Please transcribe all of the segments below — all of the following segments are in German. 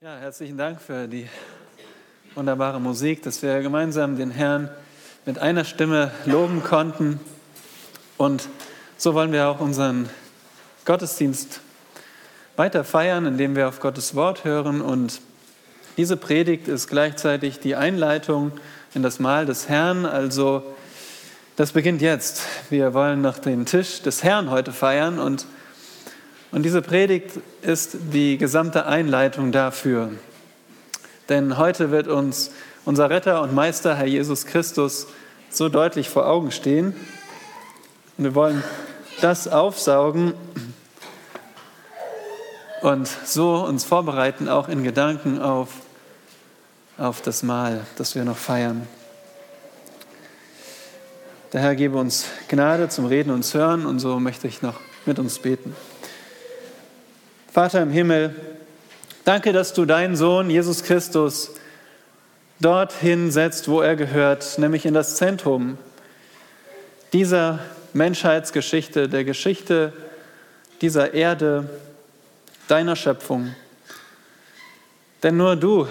Ja, herzlichen Dank für die wunderbare Musik, dass wir gemeinsam den Herrn mit einer Stimme loben konnten. Und so wollen wir auch unseren Gottesdienst weiter feiern, indem wir auf Gottes Wort hören. Und diese Predigt ist gleichzeitig die Einleitung in das Mahl des Herrn. Also das beginnt jetzt. Wir wollen noch den Tisch des Herrn heute feiern und und diese Predigt ist die gesamte Einleitung dafür. Denn heute wird uns unser Retter und Meister, Herr Jesus Christus, so deutlich vor Augen stehen. Und wir wollen das aufsaugen und so uns vorbereiten, auch in Gedanken auf, auf das Mahl, das wir noch feiern. Der Herr gebe uns Gnade zum Reden und Hören und so möchte ich noch mit uns beten. Vater im Himmel, danke, dass du deinen Sohn Jesus Christus dorthin setzt, wo er gehört, nämlich in das Zentrum dieser Menschheitsgeschichte, der Geschichte dieser Erde, deiner Schöpfung. Denn nur du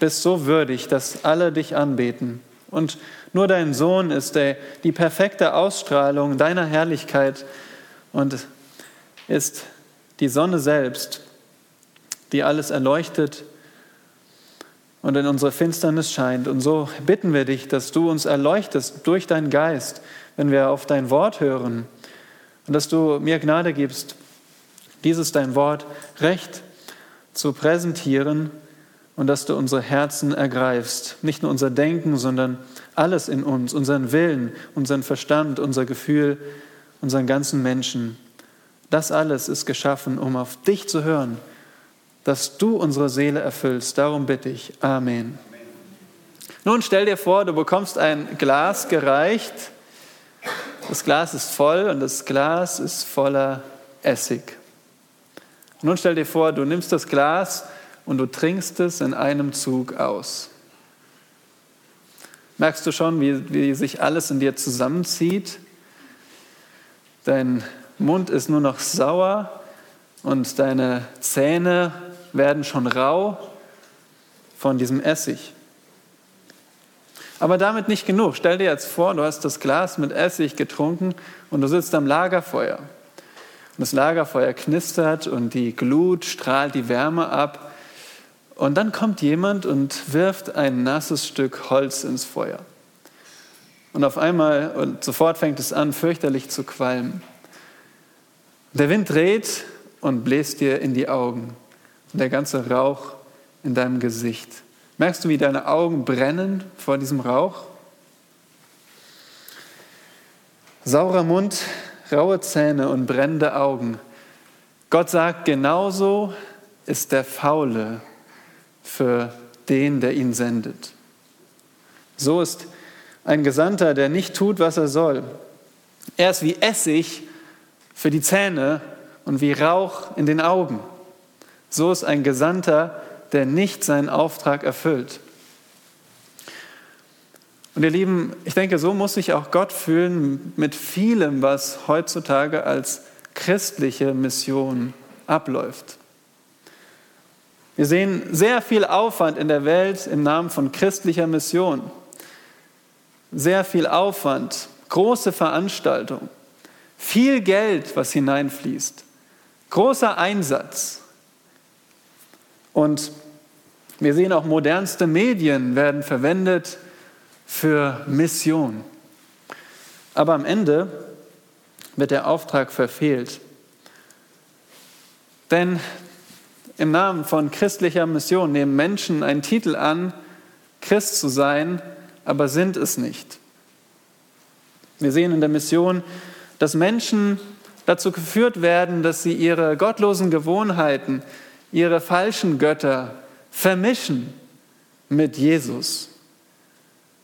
bist so würdig, dass alle dich anbeten. Und nur dein Sohn ist der, die perfekte Ausstrahlung deiner Herrlichkeit und ist die Sonne selbst, die alles erleuchtet und in unsere Finsternis scheint. Und so bitten wir dich, dass du uns erleuchtest durch deinen Geist, wenn wir auf dein Wort hören und dass du mir Gnade gibst, dieses dein Wort recht zu präsentieren und dass du unsere Herzen ergreifst. Nicht nur unser Denken, sondern alles in uns, unseren Willen, unseren Verstand, unser Gefühl, unseren ganzen Menschen. Das alles ist geschaffen, um auf dich zu hören, dass du unsere Seele erfüllst. Darum bitte ich. Amen. Nun stell dir vor, du bekommst ein Glas gereicht. Das Glas ist voll und das Glas ist voller Essig. Nun stell dir vor, du nimmst das Glas und du trinkst es in einem Zug aus. Merkst du schon, wie, wie sich alles in dir zusammenzieht? Dein Mund ist nur noch sauer und deine Zähne werden schon rau von diesem Essig. Aber damit nicht genug. Stell dir jetzt vor, du hast das Glas mit Essig getrunken und du sitzt am Lagerfeuer. Und das Lagerfeuer knistert und die Glut strahlt die Wärme ab. Und dann kommt jemand und wirft ein nasses Stück Holz ins Feuer. Und auf einmal und sofort fängt es an, fürchterlich zu qualmen. Der Wind dreht und bläst dir in die Augen. Und der ganze Rauch in deinem Gesicht. Merkst du, wie deine Augen brennen vor diesem Rauch? Saurer Mund, raue Zähne und brennende Augen. Gott sagt, genauso ist der Faule für den, der ihn sendet. So ist ein Gesandter, der nicht tut, was er soll. Er ist wie Essig, für die Zähne und wie Rauch in den Augen. So ist ein Gesandter, der nicht seinen Auftrag erfüllt. Und ihr Lieben, ich denke, so muss sich auch Gott fühlen mit vielem, was heutzutage als christliche Mission abläuft. Wir sehen sehr viel Aufwand in der Welt im Namen von christlicher Mission. Sehr viel Aufwand, große Veranstaltungen. Viel Geld, was hineinfließt. Großer Einsatz. Und wir sehen auch modernste Medien werden verwendet für Mission. Aber am Ende wird der Auftrag verfehlt. Denn im Namen von christlicher Mission nehmen Menschen einen Titel an, Christ zu sein, aber sind es nicht. Wir sehen in der Mission, dass Menschen dazu geführt werden, dass sie ihre gottlosen Gewohnheiten, ihre falschen Götter vermischen mit Jesus.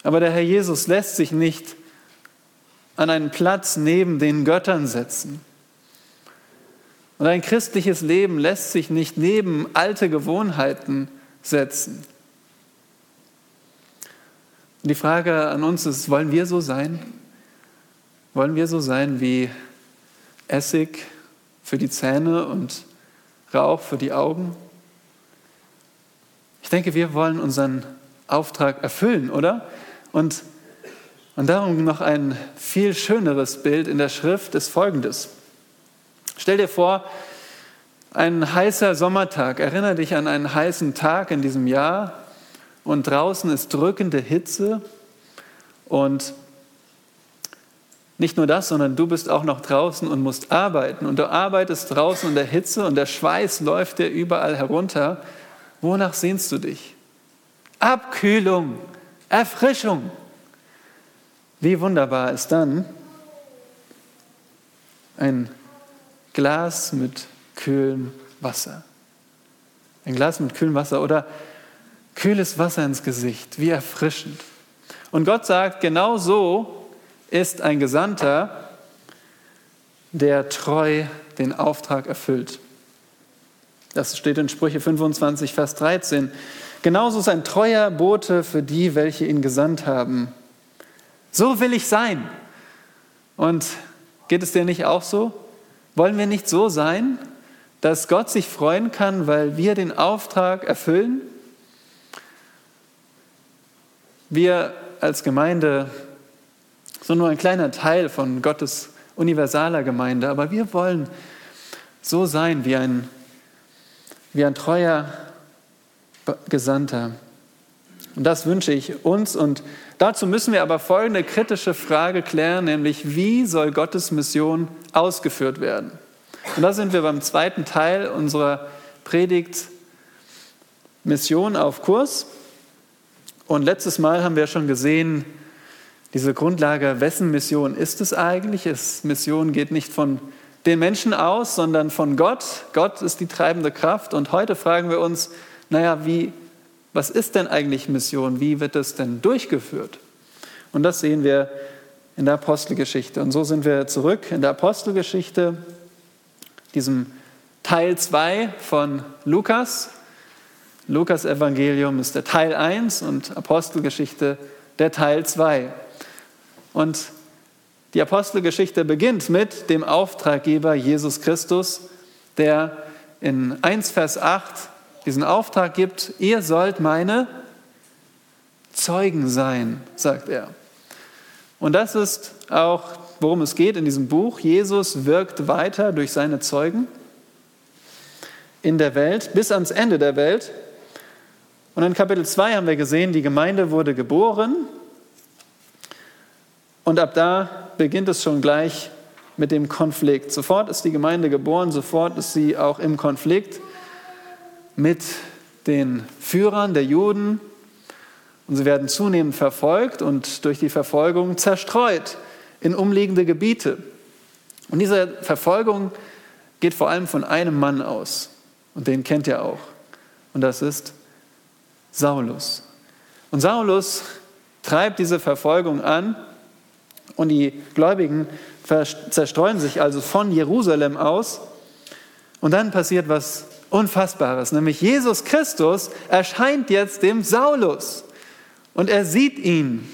Aber der Herr Jesus lässt sich nicht an einen Platz neben den Göttern setzen. Und ein christliches Leben lässt sich nicht neben alte Gewohnheiten setzen. Und die Frage an uns ist, wollen wir so sein? Wollen wir so sein wie Essig für die Zähne und Rauch für die Augen? Ich denke, wir wollen unseren Auftrag erfüllen, oder? Und, und darum noch ein viel schöneres Bild in der Schrift ist folgendes. Stell dir vor, ein heißer Sommertag. Erinnere dich an einen heißen Tag in diesem Jahr und draußen ist drückende Hitze und nicht nur das, sondern du bist auch noch draußen und musst arbeiten. Und du arbeitest draußen in der Hitze und der Schweiß läuft dir überall herunter. Wonach sehnst du dich? Abkühlung, Erfrischung. Wie wunderbar ist dann ein Glas mit kühlem Wasser. Ein Glas mit kühlem Wasser oder kühles Wasser ins Gesicht, wie erfrischend. Und Gott sagt, genau so ist ein Gesandter, der treu den Auftrag erfüllt. Das steht in Sprüche 25, Vers 13. Genauso ist ein treuer Bote für die, welche ihn gesandt haben. So will ich sein. Und geht es dir nicht auch so? Wollen wir nicht so sein, dass Gott sich freuen kann, weil wir den Auftrag erfüllen? Wir als Gemeinde so nur ein kleiner Teil von Gottes universaler Gemeinde, aber wir wollen so sein wie ein, wie ein treuer Gesandter. Und das wünsche ich uns. Und dazu müssen wir aber folgende kritische Frage klären, nämlich wie soll Gottes Mission ausgeführt werden? Und da sind wir beim zweiten Teil unserer Predigt Mission auf Kurs. Und letztes Mal haben wir schon gesehen, diese Grundlage, wessen Mission ist es eigentlich? Es, Mission geht nicht von den Menschen aus, sondern von Gott. Gott ist die treibende Kraft. Und heute fragen wir uns, naja, wie, was ist denn eigentlich Mission? Wie wird es denn durchgeführt? Und das sehen wir in der Apostelgeschichte. Und so sind wir zurück in der Apostelgeschichte, diesem Teil 2 von Lukas. Lukas Evangelium ist der Teil 1 und Apostelgeschichte der Teil 2. Und die Apostelgeschichte beginnt mit dem Auftraggeber Jesus Christus, der in 1 Vers 8 diesen Auftrag gibt, ihr sollt meine Zeugen sein, sagt er. Und das ist auch, worum es geht in diesem Buch. Jesus wirkt weiter durch seine Zeugen in der Welt bis ans Ende der Welt. Und in Kapitel 2 haben wir gesehen, die Gemeinde wurde geboren und ab da beginnt es schon gleich mit dem Konflikt. Sofort ist die Gemeinde geboren, sofort ist sie auch im Konflikt mit den Führern der Juden. Und sie werden zunehmend verfolgt und durch die Verfolgung zerstreut in umliegende Gebiete. Und diese Verfolgung geht vor allem von einem Mann aus. Und den kennt ihr auch. Und das ist Saulus. Und Saulus treibt diese Verfolgung an und die Gläubigen zerstreuen sich also von Jerusalem aus. Und dann passiert was Unfassbares, nämlich Jesus Christus erscheint jetzt dem Saulus und er sieht ihn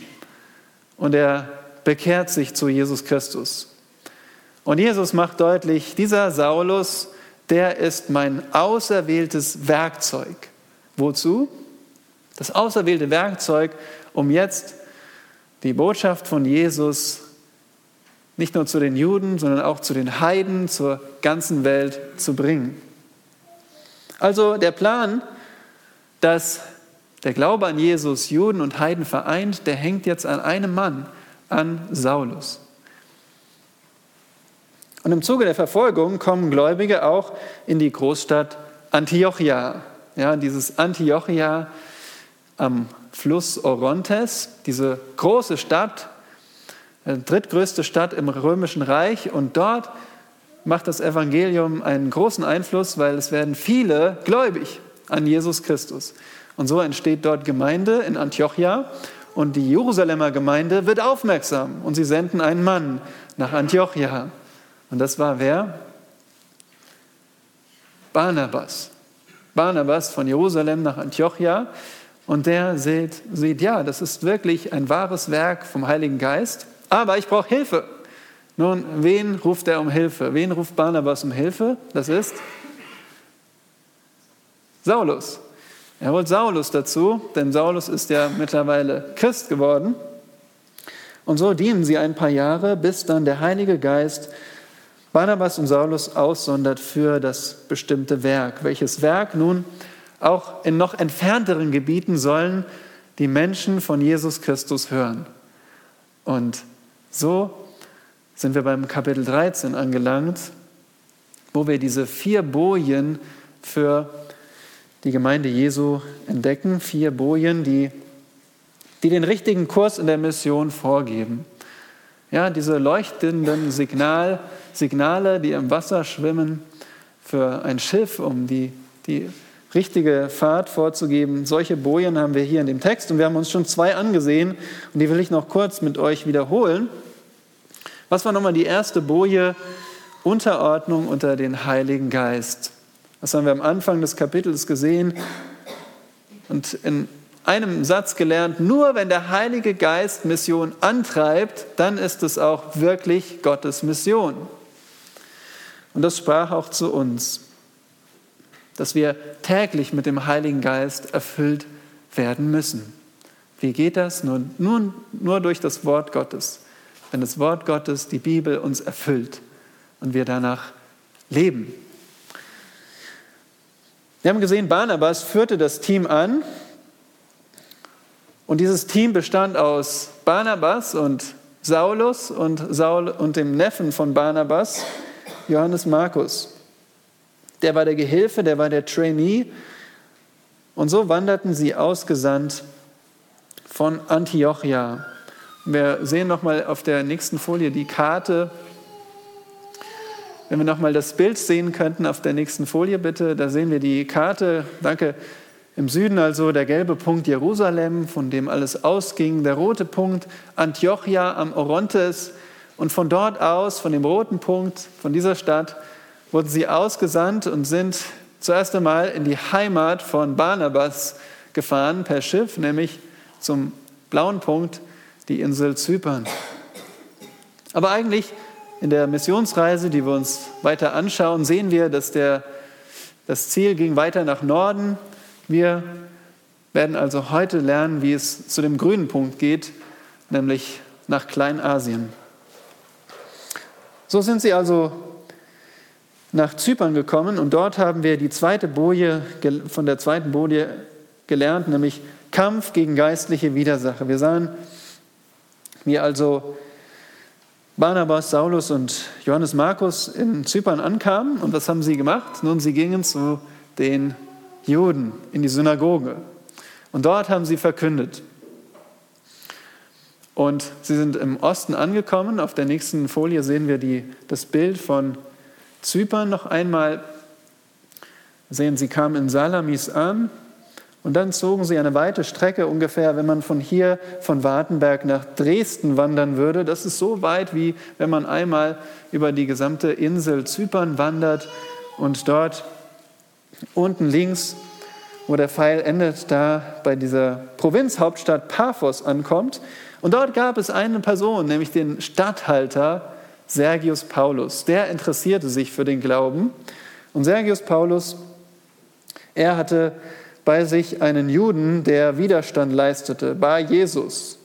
und er bekehrt sich zu Jesus Christus. Und Jesus macht deutlich, dieser Saulus, der ist mein auserwähltes Werkzeug. Wozu? Das auserwählte Werkzeug, um jetzt die Botschaft von Jesus nicht nur zu den Juden, sondern auch zu den Heiden, zur ganzen Welt zu bringen. Also der Plan, dass der Glaube an Jesus Juden und Heiden vereint, der hängt jetzt an einem Mann, an Saulus. Und im Zuge der Verfolgung kommen Gläubige auch in die Großstadt Antiochia. Ja, dieses Antiochia am Fluss Orontes, diese große Stadt, äh, drittgrößte Stadt im Römischen Reich. Und dort macht das Evangelium einen großen Einfluss, weil es werden viele gläubig an Jesus Christus. Und so entsteht dort Gemeinde in Antiochia. Und die Jerusalemer Gemeinde wird aufmerksam und sie senden einen Mann nach Antiochia. Und das war wer? Barnabas. Barnabas von Jerusalem nach Antiochia. Und der sieht, sieht, ja, das ist wirklich ein wahres Werk vom Heiligen Geist, aber ich brauche Hilfe. Nun, wen ruft er um Hilfe? Wen ruft Barnabas um Hilfe? Das ist Saulus. Er holt Saulus dazu, denn Saulus ist ja mittlerweile Christ geworden. Und so dienen sie ein paar Jahre, bis dann der Heilige Geist Barnabas und Saulus aussondert für das bestimmte Werk. Welches Werk nun auch in noch entfernteren Gebieten sollen die Menschen von Jesus Christus hören. Und so sind wir beim Kapitel 13 angelangt, wo wir diese vier Bojen für die Gemeinde Jesu entdecken. Vier Bojen, die, die den richtigen Kurs in der Mission vorgeben. Ja, diese leuchtenden Signal, Signale, die im Wasser schwimmen für ein Schiff, um die, die richtige Fahrt vorzugeben. Solche Bojen haben wir hier in dem Text und wir haben uns schon zwei angesehen und die will ich noch kurz mit euch wiederholen. Was war nochmal die erste Boje? Unterordnung unter den Heiligen Geist. Das haben wir am Anfang des Kapitels gesehen und in einem Satz gelernt, nur wenn der Heilige Geist Mission antreibt, dann ist es auch wirklich Gottes Mission. Und das sprach auch zu uns, dass wir täglich mit dem Heiligen Geist erfüllt werden müssen. Wie geht das? Nur, nur, nur durch das Wort Gottes. Wenn das Wort Gottes, die Bibel, uns erfüllt und wir danach leben. Wir haben gesehen, Barnabas führte das Team an und dieses Team bestand aus Barnabas und Saulus und, Saul und dem Neffen von Barnabas, Johannes Markus. Der war der Gehilfe, der war der Trainee. Und so wanderten sie ausgesandt von Antiochia. Wir sehen nochmal auf der nächsten Folie die Karte wenn wir nochmal das Bild sehen könnten auf der nächsten Folie bitte, da sehen wir die Karte. Danke. Im Süden also der gelbe Punkt Jerusalem, von dem alles ausging, der rote Punkt Antiochia am Orontes und von dort aus, von dem roten Punkt, von dieser Stadt, wurden sie ausgesandt und sind zuerst einmal in die Heimat von Barnabas gefahren per Schiff, nämlich zum blauen Punkt, die Insel Zypern. Aber eigentlich in der Missionsreise, die wir uns weiter anschauen, sehen wir, dass der, das Ziel ging weiter nach Norden. Wir werden also heute lernen, wie es zu dem grünen Punkt geht, nämlich nach Kleinasien. So sind sie also nach Zypern gekommen und dort haben wir die zweite Boje von der zweiten Boje gelernt, nämlich Kampf gegen geistliche Widersache. Wir sahen, wie also Barnabas, Saulus und Johannes Markus in Zypern ankamen. Und was haben sie gemacht? Nun, sie gingen zu den Juden in die Synagoge. Und dort haben sie verkündet. Und sie sind im Osten angekommen. Auf der nächsten Folie sehen wir die, das Bild von Zypern noch einmal. Sehen, sie kamen in Salamis an und dann zogen sie eine weite Strecke, ungefähr, wenn man von hier, von Wartenberg nach Dresden wandern würde. Das ist so weit, wie wenn man einmal über die gesamte Insel Zypern wandert und dort unten links, wo der Pfeil endet, da bei dieser Provinzhauptstadt Paphos ankommt. Und dort gab es eine Person, nämlich den Statthalter Sergius Paulus. Der interessierte sich für den Glauben. Und Sergius Paulus, er hatte bei sich einen Juden, der Widerstand leistete, bei Jesus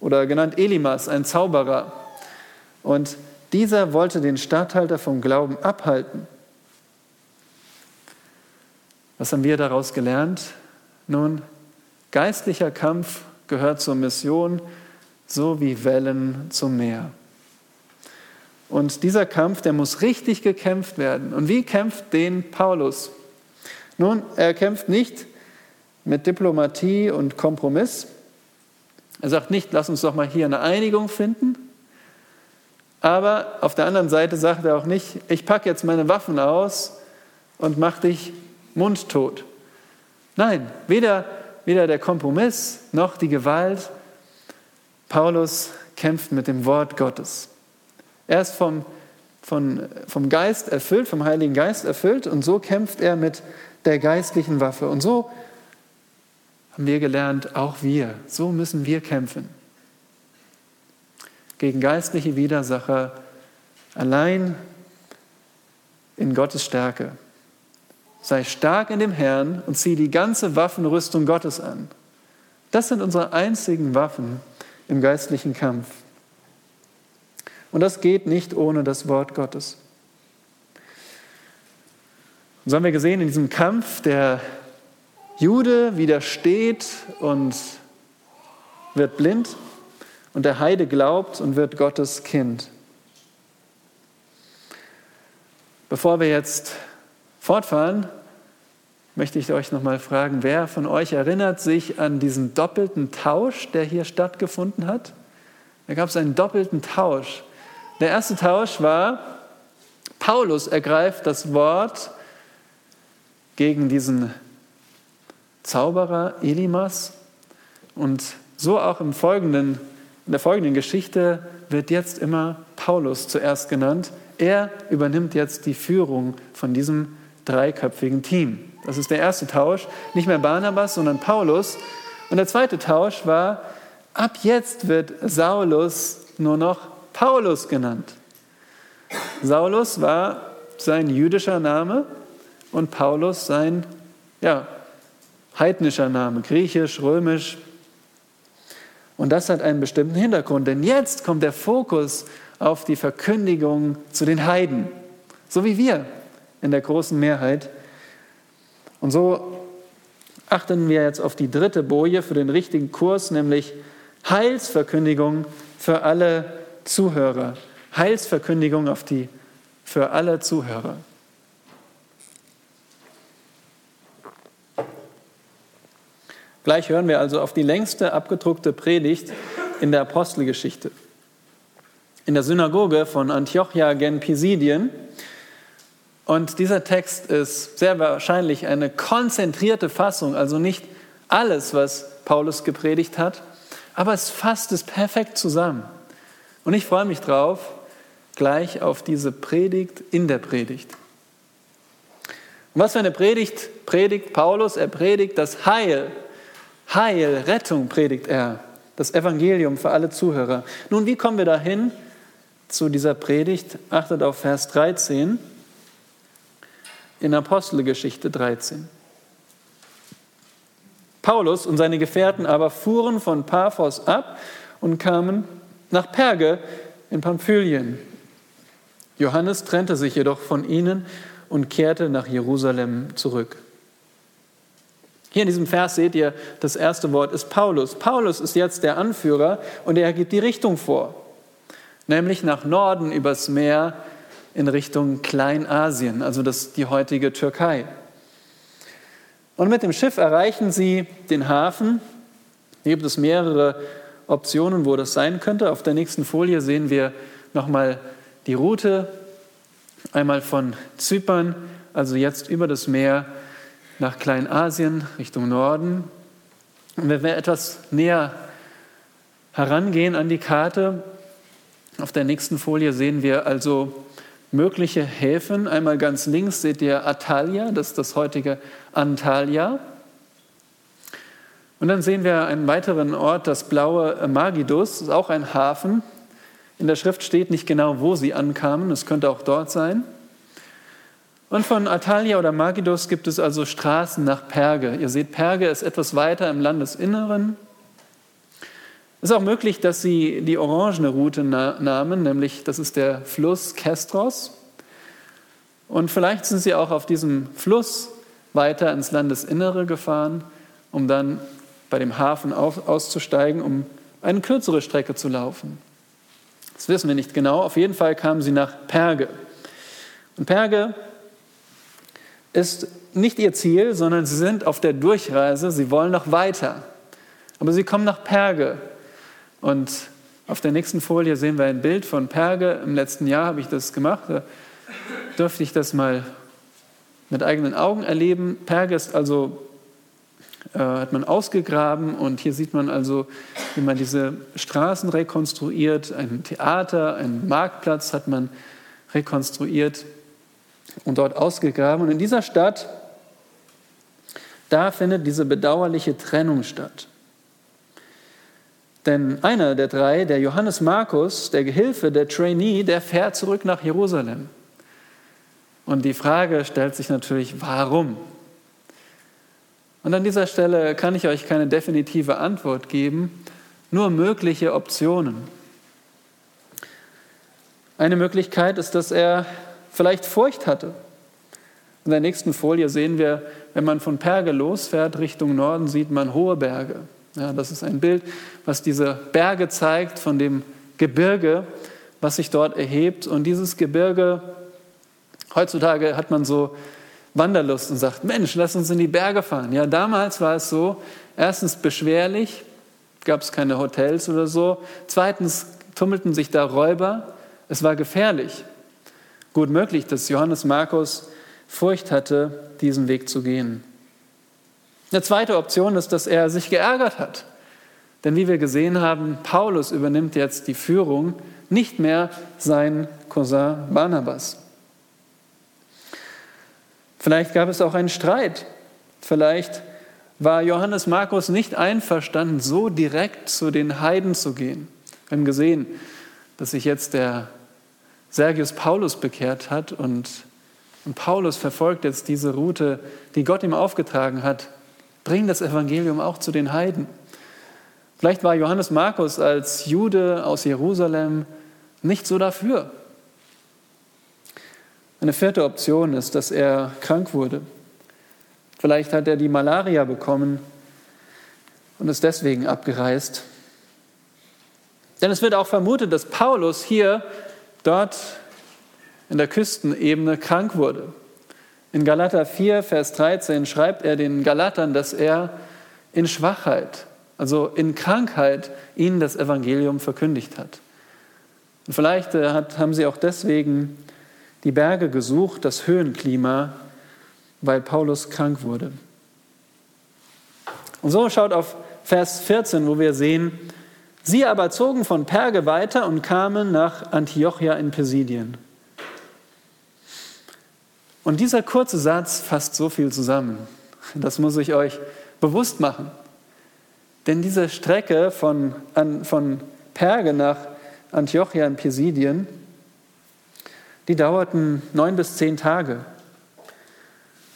oder genannt Elimas, ein Zauberer. Und dieser wollte den Statthalter vom Glauben abhalten. Was haben wir daraus gelernt? Nun, geistlicher Kampf gehört zur Mission, so wie Wellen zum Meer. Und dieser Kampf, der muss richtig gekämpft werden. Und wie kämpft den Paulus? Nun, er kämpft nicht mit Diplomatie und Kompromiss. Er sagt nicht, lass uns doch mal hier eine Einigung finden. Aber auf der anderen Seite sagt er auch nicht, ich packe jetzt meine Waffen aus und mach dich mundtot. Nein, weder, weder der Kompromiss noch die Gewalt. Paulus kämpft mit dem Wort Gottes. Er ist vom, vom, vom Geist erfüllt, vom Heiligen Geist erfüllt und so kämpft er mit der geistlichen Waffe. Und so haben wir gelernt, auch wir, so müssen wir kämpfen. Gegen geistliche Widersacher allein in Gottes Stärke. sei stark in dem Herrn und zieh die ganze Waffenrüstung Gottes an. Das sind unsere einzigen Waffen im geistlichen Kampf. Und das geht nicht ohne das Wort Gottes. Und so haben wir gesehen, in diesem Kampf, der Jude widersteht und wird blind und der Heide glaubt und wird Gottes Kind. Bevor wir jetzt fortfahren, möchte ich euch nochmal fragen, wer von euch erinnert sich an diesen doppelten Tausch, der hier stattgefunden hat? Da gab es einen doppelten Tausch. Der erste Tausch war, Paulus ergreift das Wort gegen diesen Zauberer Elimas und so auch im folgenden, in der folgenden Geschichte wird jetzt immer Paulus zuerst genannt. Er übernimmt jetzt die Führung von diesem dreiköpfigen Team. Das ist der erste Tausch. Nicht mehr Barnabas, sondern Paulus. Und der zweite Tausch war, ab jetzt wird Saulus nur noch Paulus genannt. Saulus war sein jüdischer Name und Paulus sein ja, heidnischer Name, griechisch, römisch. Und das hat einen bestimmten Hintergrund, denn jetzt kommt der Fokus auf die Verkündigung zu den Heiden, so wie wir in der großen Mehrheit. Und so achten wir jetzt auf die dritte Boje für den richtigen Kurs, nämlich Heilsverkündigung für alle Zuhörer. Heilsverkündigung auf die, für alle Zuhörer. Gleich hören wir also auf die längste abgedruckte Predigt in der Apostelgeschichte. In der Synagoge von Antiochia gen Pisidien. Und dieser Text ist sehr wahrscheinlich eine konzentrierte Fassung, also nicht alles, was Paulus gepredigt hat, aber es fasst es perfekt zusammen. Und ich freue mich drauf, gleich auf diese Predigt in der Predigt. Und was für eine Predigt predigt Paulus? Er predigt das Heil Heil, Rettung predigt er, das Evangelium für alle Zuhörer. Nun, wie kommen wir dahin zu dieser Predigt? Achtet auf Vers 13 in Apostelgeschichte 13. Paulus und seine Gefährten aber fuhren von Paphos ab und kamen nach Perge in Pamphylien. Johannes trennte sich jedoch von ihnen und kehrte nach Jerusalem zurück. Hier in diesem Vers seht ihr, das erste Wort ist Paulus. Paulus ist jetzt der Anführer und er gibt die Richtung vor, nämlich nach Norden übers Meer in Richtung Kleinasien, also das, die heutige Türkei. Und mit dem Schiff erreichen sie den Hafen. Hier gibt es mehrere Optionen, wo das sein könnte. Auf der nächsten Folie sehen wir nochmal die Route, einmal von Zypern, also jetzt über das Meer nach Kleinasien Richtung Norden. Und wenn wir etwas näher herangehen an die Karte, auf der nächsten Folie sehen wir also mögliche Häfen. Einmal ganz links seht ihr Atalia, das ist das heutige Antalya. Und dann sehen wir einen weiteren Ort, das blaue Magidus, ist auch ein Hafen. In der Schrift steht nicht genau, wo sie ankamen, es könnte auch dort sein. Und von Atalia oder Magidus gibt es also Straßen nach Perge. Ihr seht, Perge ist etwas weiter im Landesinneren. Es ist auch möglich, dass sie die orangene Route nahmen, nämlich das ist der Fluss Kestros. Und vielleicht sind sie auch auf diesem Fluss weiter ins Landesinnere gefahren, um dann bei dem Hafen auszusteigen, um eine kürzere Strecke zu laufen. Das wissen wir nicht genau. Auf jeden Fall kamen sie nach Perge. Und Perge ist nicht ihr Ziel, sondern sie sind auf der Durchreise, sie wollen noch weiter. Aber sie kommen nach Perge. Und auf der nächsten Folie sehen wir ein Bild von Perge. Im letzten Jahr habe ich das gemacht. Da dürfte ich das mal mit eigenen Augen erleben. Perge ist also, äh, hat man ausgegraben und hier sieht man also, wie man diese Straßen rekonstruiert. Ein Theater, einen Marktplatz hat man rekonstruiert und dort ausgegraben. Und in dieser Stadt, da findet diese bedauerliche Trennung statt. Denn einer der drei, der Johannes Markus, der Gehilfe, der Trainee, der fährt zurück nach Jerusalem. Und die Frage stellt sich natürlich, warum? Und an dieser Stelle kann ich euch keine definitive Antwort geben, nur mögliche Optionen. Eine Möglichkeit ist, dass er vielleicht Furcht hatte. In der nächsten Folie sehen wir, wenn man von Perge losfährt Richtung Norden, sieht man hohe Berge. Ja, das ist ein Bild, was diese Berge zeigt von dem Gebirge, was sich dort erhebt. Und dieses Gebirge, heutzutage hat man so Wanderlust und sagt, Mensch, lass uns in die Berge fahren. Ja, damals war es so, erstens beschwerlich, gab es keine Hotels oder so. Zweitens tummelten sich da Räuber. Es war gefährlich. Gut möglich, dass Johannes Markus Furcht hatte, diesen Weg zu gehen. Eine zweite Option ist, dass er sich geärgert hat. Denn wie wir gesehen haben, Paulus übernimmt jetzt die Führung, nicht mehr sein Cousin Barnabas. Vielleicht gab es auch einen Streit. Vielleicht war Johannes Markus nicht einverstanden, so direkt zu den Heiden zu gehen. Wir haben gesehen, dass sich jetzt der Sergius Paulus bekehrt hat und, und Paulus verfolgt jetzt diese Route, die Gott ihm aufgetragen hat. Bring das Evangelium auch zu den Heiden. Vielleicht war Johannes Markus als Jude aus Jerusalem nicht so dafür. Eine vierte Option ist, dass er krank wurde. Vielleicht hat er die Malaria bekommen und ist deswegen abgereist. Denn es wird auch vermutet, dass Paulus hier, dort in der Küstenebene krank wurde. In Galater 4, Vers 13 schreibt er den Galatern, dass er in Schwachheit, also in Krankheit, ihnen das Evangelium verkündigt hat. Und vielleicht äh, hat, haben sie auch deswegen die Berge gesucht, das Höhenklima, weil Paulus krank wurde. Und so schaut auf Vers 14, wo wir sehen, sie aber zogen von Perge weiter und kamen nach Antiochia in Pisidien. Und dieser kurze Satz fasst so viel zusammen. Das muss ich euch bewusst machen. Denn diese Strecke von, von Perge nach Antiochia in Pisidien, die dauerten neun bis zehn Tage.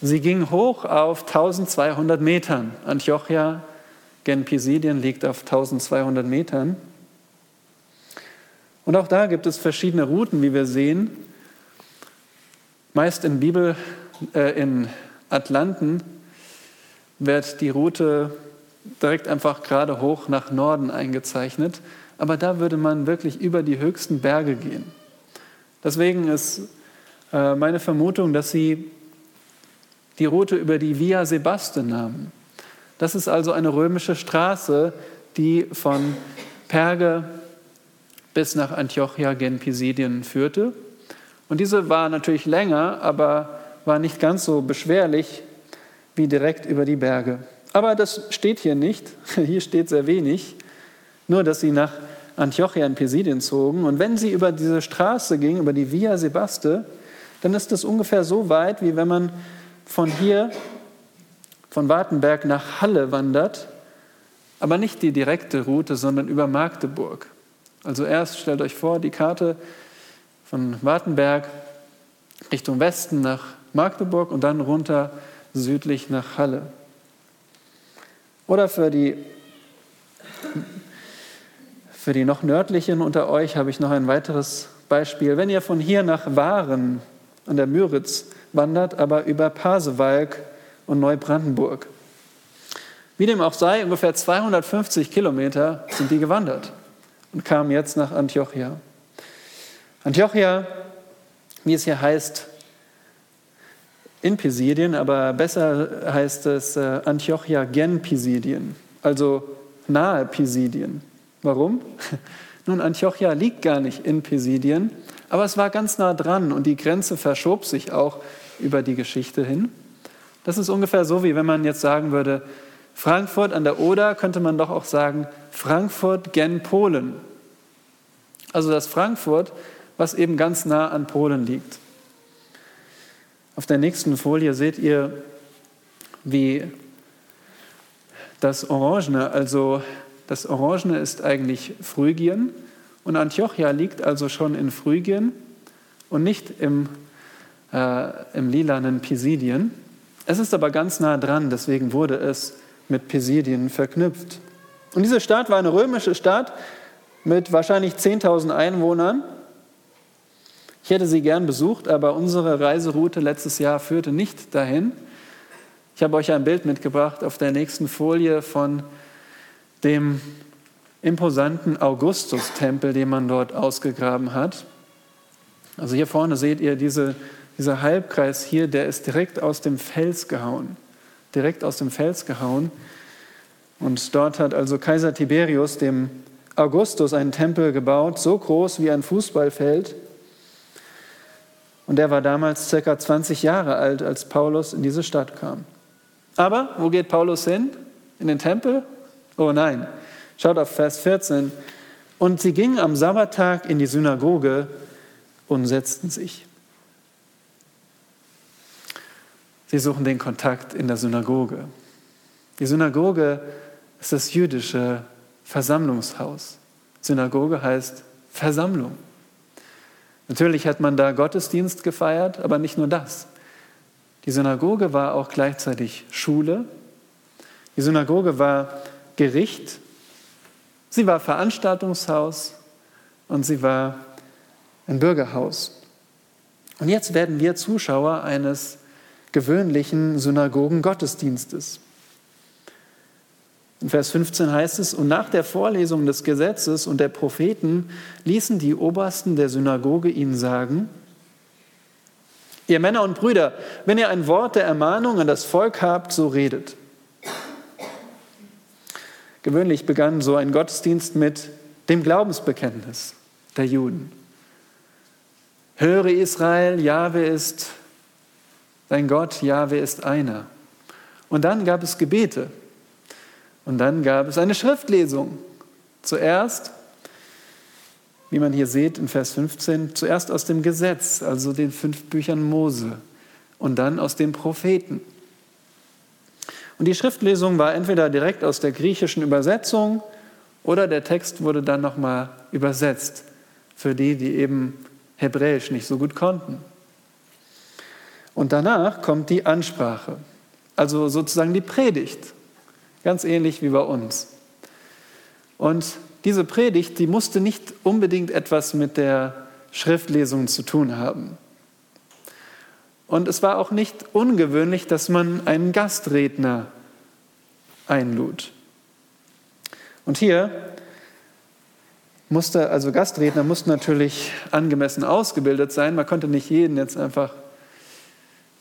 Sie ging hoch auf 1200 Metern. Antiochia gen Pisidien liegt auf 1200 Metern. Und auch da gibt es verschiedene Routen, wie wir sehen. Meist in Bibel, äh, in Atlanten wird die Route direkt einfach gerade hoch nach Norden eingezeichnet. Aber da würde man wirklich über die höchsten Berge gehen. Deswegen ist äh, meine Vermutung, dass sie die Route über die Via Sebaste nahmen. Das ist also eine römische Straße, die von Perge bis nach Antiochia gen Pisidien führte. Und diese war natürlich länger, aber war nicht ganz so beschwerlich wie direkt über die Berge. Aber das steht hier nicht. Hier steht sehr wenig. Nur, dass sie nach Antiochia in Pisidien zogen. Und wenn sie über diese Straße gingen, über die Via Sebaste, dann ist das ungefähr so weit, wie wenn man von hier, von Wartenberg nach Halle wandert, aber nicht die direkte Route, sondern über Magdeburg. Also erst stellt euch vor, die Karte von Wartenberg Richtung Westen nach Magdeburg und dann runter südlich nach Halle. Oder für die für die noch nördlichen unter euch habe ich noch ein weiteres Beispiel. Wenn ihr von hier nach Waren an der Müritz wandert, aber über Pasewalk und Neubrandenburg. Wie dem auch sei, ungefähr 250 Kilometer sind die gewandert und kamen jetzt nach Antiochia. Antiochia, wie es hier heißt, in Pisidien, aber besser heißt es äh, Antiochia gen Pisidien, also nahe Pisidien. Warum? Nun, Antiochia liegt gar nicht in Pisidien, aber es war ganz nah dran und die Grenze verschob sich auch über die Geschichte hin. Das ist ungefähr so, wie wenn man jetzt sagen würde, Frankfurt an der Oder könnte man doch auch sagen, Frankfurt gen Polen. Also das Frankfurt, was eben ganz nah an Polen liegt. Auf der nächsten Folie seht ihr, wie das Orangene, also das Orangene ist eigentlich Phrygien und Antiochia liegt also schon in Phrygien und nicht im äh, im lilanen Pisidien. Es ist aber ganz nah dran, deswegen wurde es mit Pisidien verknüpft. Und diese Stadt war eine römische Stadt mit wahrscheinlich 10.000 Einwohnern. Ich hätte sie gern besucht, aber unsere Reiseroute letztes Jahr führte nicht dahin. Ich habe euch ein Bild mitgebracht auf der nächsten Folie von dem imposanten Augustus-Tempel, den man dort ausgegraben hat. Also hier vorne seht ihr diese, dieser Halbkreis hier, der ist direkt aus dem Fels gehauen. Direkt aus dem Fels gehauen. Und dort hat also Kaiser Tiberius dem Augustus einen Tempel gebaut, so groß wie ein Fußballfeld. Und er war damals circa 20 Jahre alt, als Paulus in diese Stadt kam. Aber wo geht Paulus hin? In den Tempel? Oh nein. Schaut auf Vers 14. Und sie gingen am Sabbattag in die Synagoge und setzten sich. Sie suchen den Kontakt in der Synagoge. Die Synagoge ist das jüdische Versammlungshaus. Synagoge heißt Versammlung. Natürlich hat man da Gottesdienst gefeiert, aber nicht nur das. Die Synagoge war auch gleichzeitig Schule. Die Synagoge war Gericht. Sie war Veranstaltungshaus und sie war ein Bürgerhaus. Und jetzt werden wir Zuschauer eines gewöhnlichen Synagogen-Gottesdienstes. In Vers 15 heißt es, und nach der Vorlesung des Gesetzes und der Propheten ließen die Obersten der Synagoge ihnen sagen, ihr Männer und Brüder, wenn ihr ein Wort der Ermahnung an das Volk habt, so redet. Gewöhnlich begann so ein Gottesdienst mit dem Glaubensbekenntnis der Juden. Höre Israel, Jahwe ist dein Gott, Jahwe ist einer. Und dann gab es Gebete. Und dann gab es eine Schriftlesung. Zuerst, wie man hier sieht in Vers 15, zuerst aus dem Gesetz, also den fünf Büchern Mose, und dann aus den Propheten. Und die Schriftlesung war entweder direkt aus der griechischen Übersetzung oder der Text wurde dann nochmal übersetzt für die, die eben Hebräisch nicht so gut konnten. Und danach kommt die Ansprache, also sozusagen die Predigt, ganz ähnlich wie bei uns. Und diese Predigt, die musste nicht unbedingt etwas mit der Schriftlesung zu tun haben. Und es war auch nicht ungewöhnlich, dass man einen Gastredner einlud. Und hier musste, also Gastredner mussten natürlich angemessen ausgebildet sein. Man konnte nicht jeden jetzt einfach